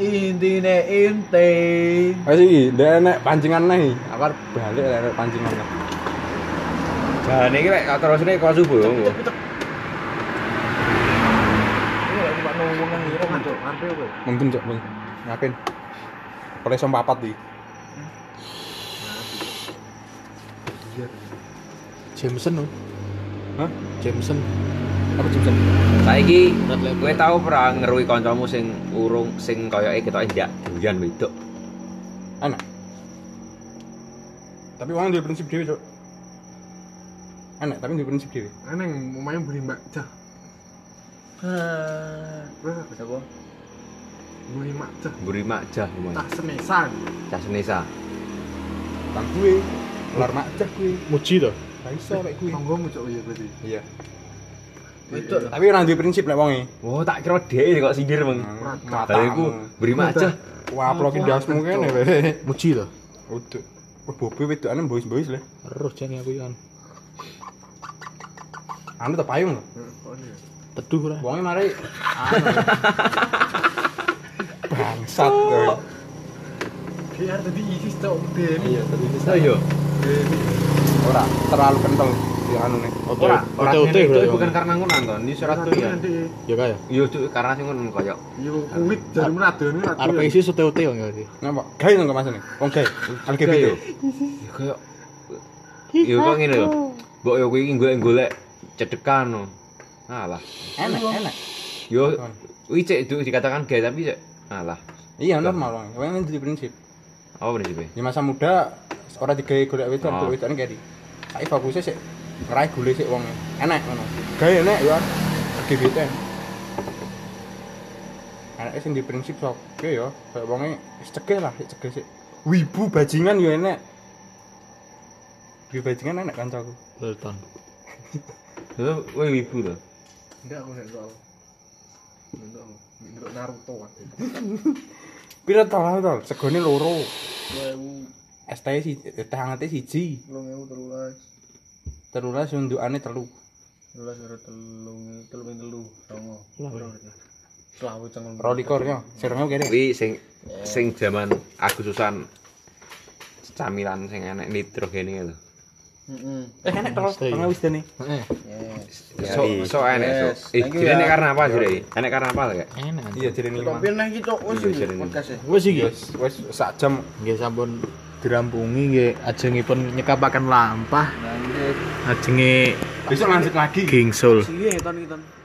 Intine inti. Wes iki, ndek enek pancingan nih. Aku arep balik lek pancingan. Jane iki lek kelas subuh engko. Ini nunggu nang ngene Masuk, ngerti kowe? Mungkin cok, Bang. Ngapain? Oleh som papat iki. Jameson no. Hah? Jameson. Apa Jameson? saiki kowe tau ora ngeruhi kancamu sing urung sing koyoke ketoke ndak doyan wedok Anak. Tapi wong duwe prinsip dhewe, Cok. Anak, tapi duwe prinsip dhewe. Aneh mau beli mbak cah. Ah. Wah, Apa? beli mak cah. mburi makjah lumayan Tak senesan. cah senesa Tang gue. Ular makjah gue. Muji to. Ra iso lek gue. Tonggomu cok iya berarti. Iya. Tapi ora duwe prinsip lek wonge. oh tak kira dhek kok sindir meng Matamu. Bariku mburi makjah Wah, pro kindasmu kene wae. Muji to. Uduk. Wah, bobe wedokane bois-bois le. Terus jane aku kan. Anu ta payung lho. Iya. Teduh ora. Wonge mari anu. Bangsat. kowe. Biar tadi isi cok Deni. Iya, tapi ini oh iya Deni. ora terlalu kental di anu nih. Oke, ora itu bukan karena ngono Anton ini surat tuh ya Nanti. Ya kaya. iya Cuk, karena sing ngono koyo Yo kuwit dari mana ada nih? Arep isi sote-ote kok ngerti. Ngapa? Gawe nang Mas ini. Wong gawe. LGBT. Ya koyo Yo kok ngene lho. Mbok yo kuwi golek-golek cedekan no. Alah. Enak, enak. Yo cek du- dikatakan gay tapi cek alah. Iya normal wong. Ini prinsip. Apa prinsipnya? Di masa muda ora digawe golek Oh. golek wedokane keri. Saiki fokusnya sik ngrai golek sik wong. Enak ngono. Gawe enak ya. LGBT. Anake sing di prinsip sok oke ya, kayak wonge wis cegah lah, sik cegah sik. Wibu bajingan yo enak. Wibu bajingan enak kancaku. Beton. Itu woi wibu tuh. Enggak aku enggak tahu. Enggak tahu. Naruto aja. Pira tahu tahu tahu. Loro. 2000. si teh hangatnya si Ji. Belum terulas. Terulas untuk ane terlu. Terulas ada terlu terlu ini terlu. Tunggu. Selalu cengeng. Rolikor yo. Serangnya kene. Wih sing sing jaman Agususan camilan sing enak nitrogen itu. Heeh. enak to, enek wis dene. Heeh. Sok sok enek sok. Eh, dene karena apa sih, Enek karena apa, Kak? Iya, dene iki. Tapi nang iki cok wis podcast. Wis iki. Wis wis sak jam nggih sampun dirampungi nggih ajengipun nyekapaken lampah. Ajenge besok lanjut lagi. Gingsul. Sing iki ngeton-ngeton.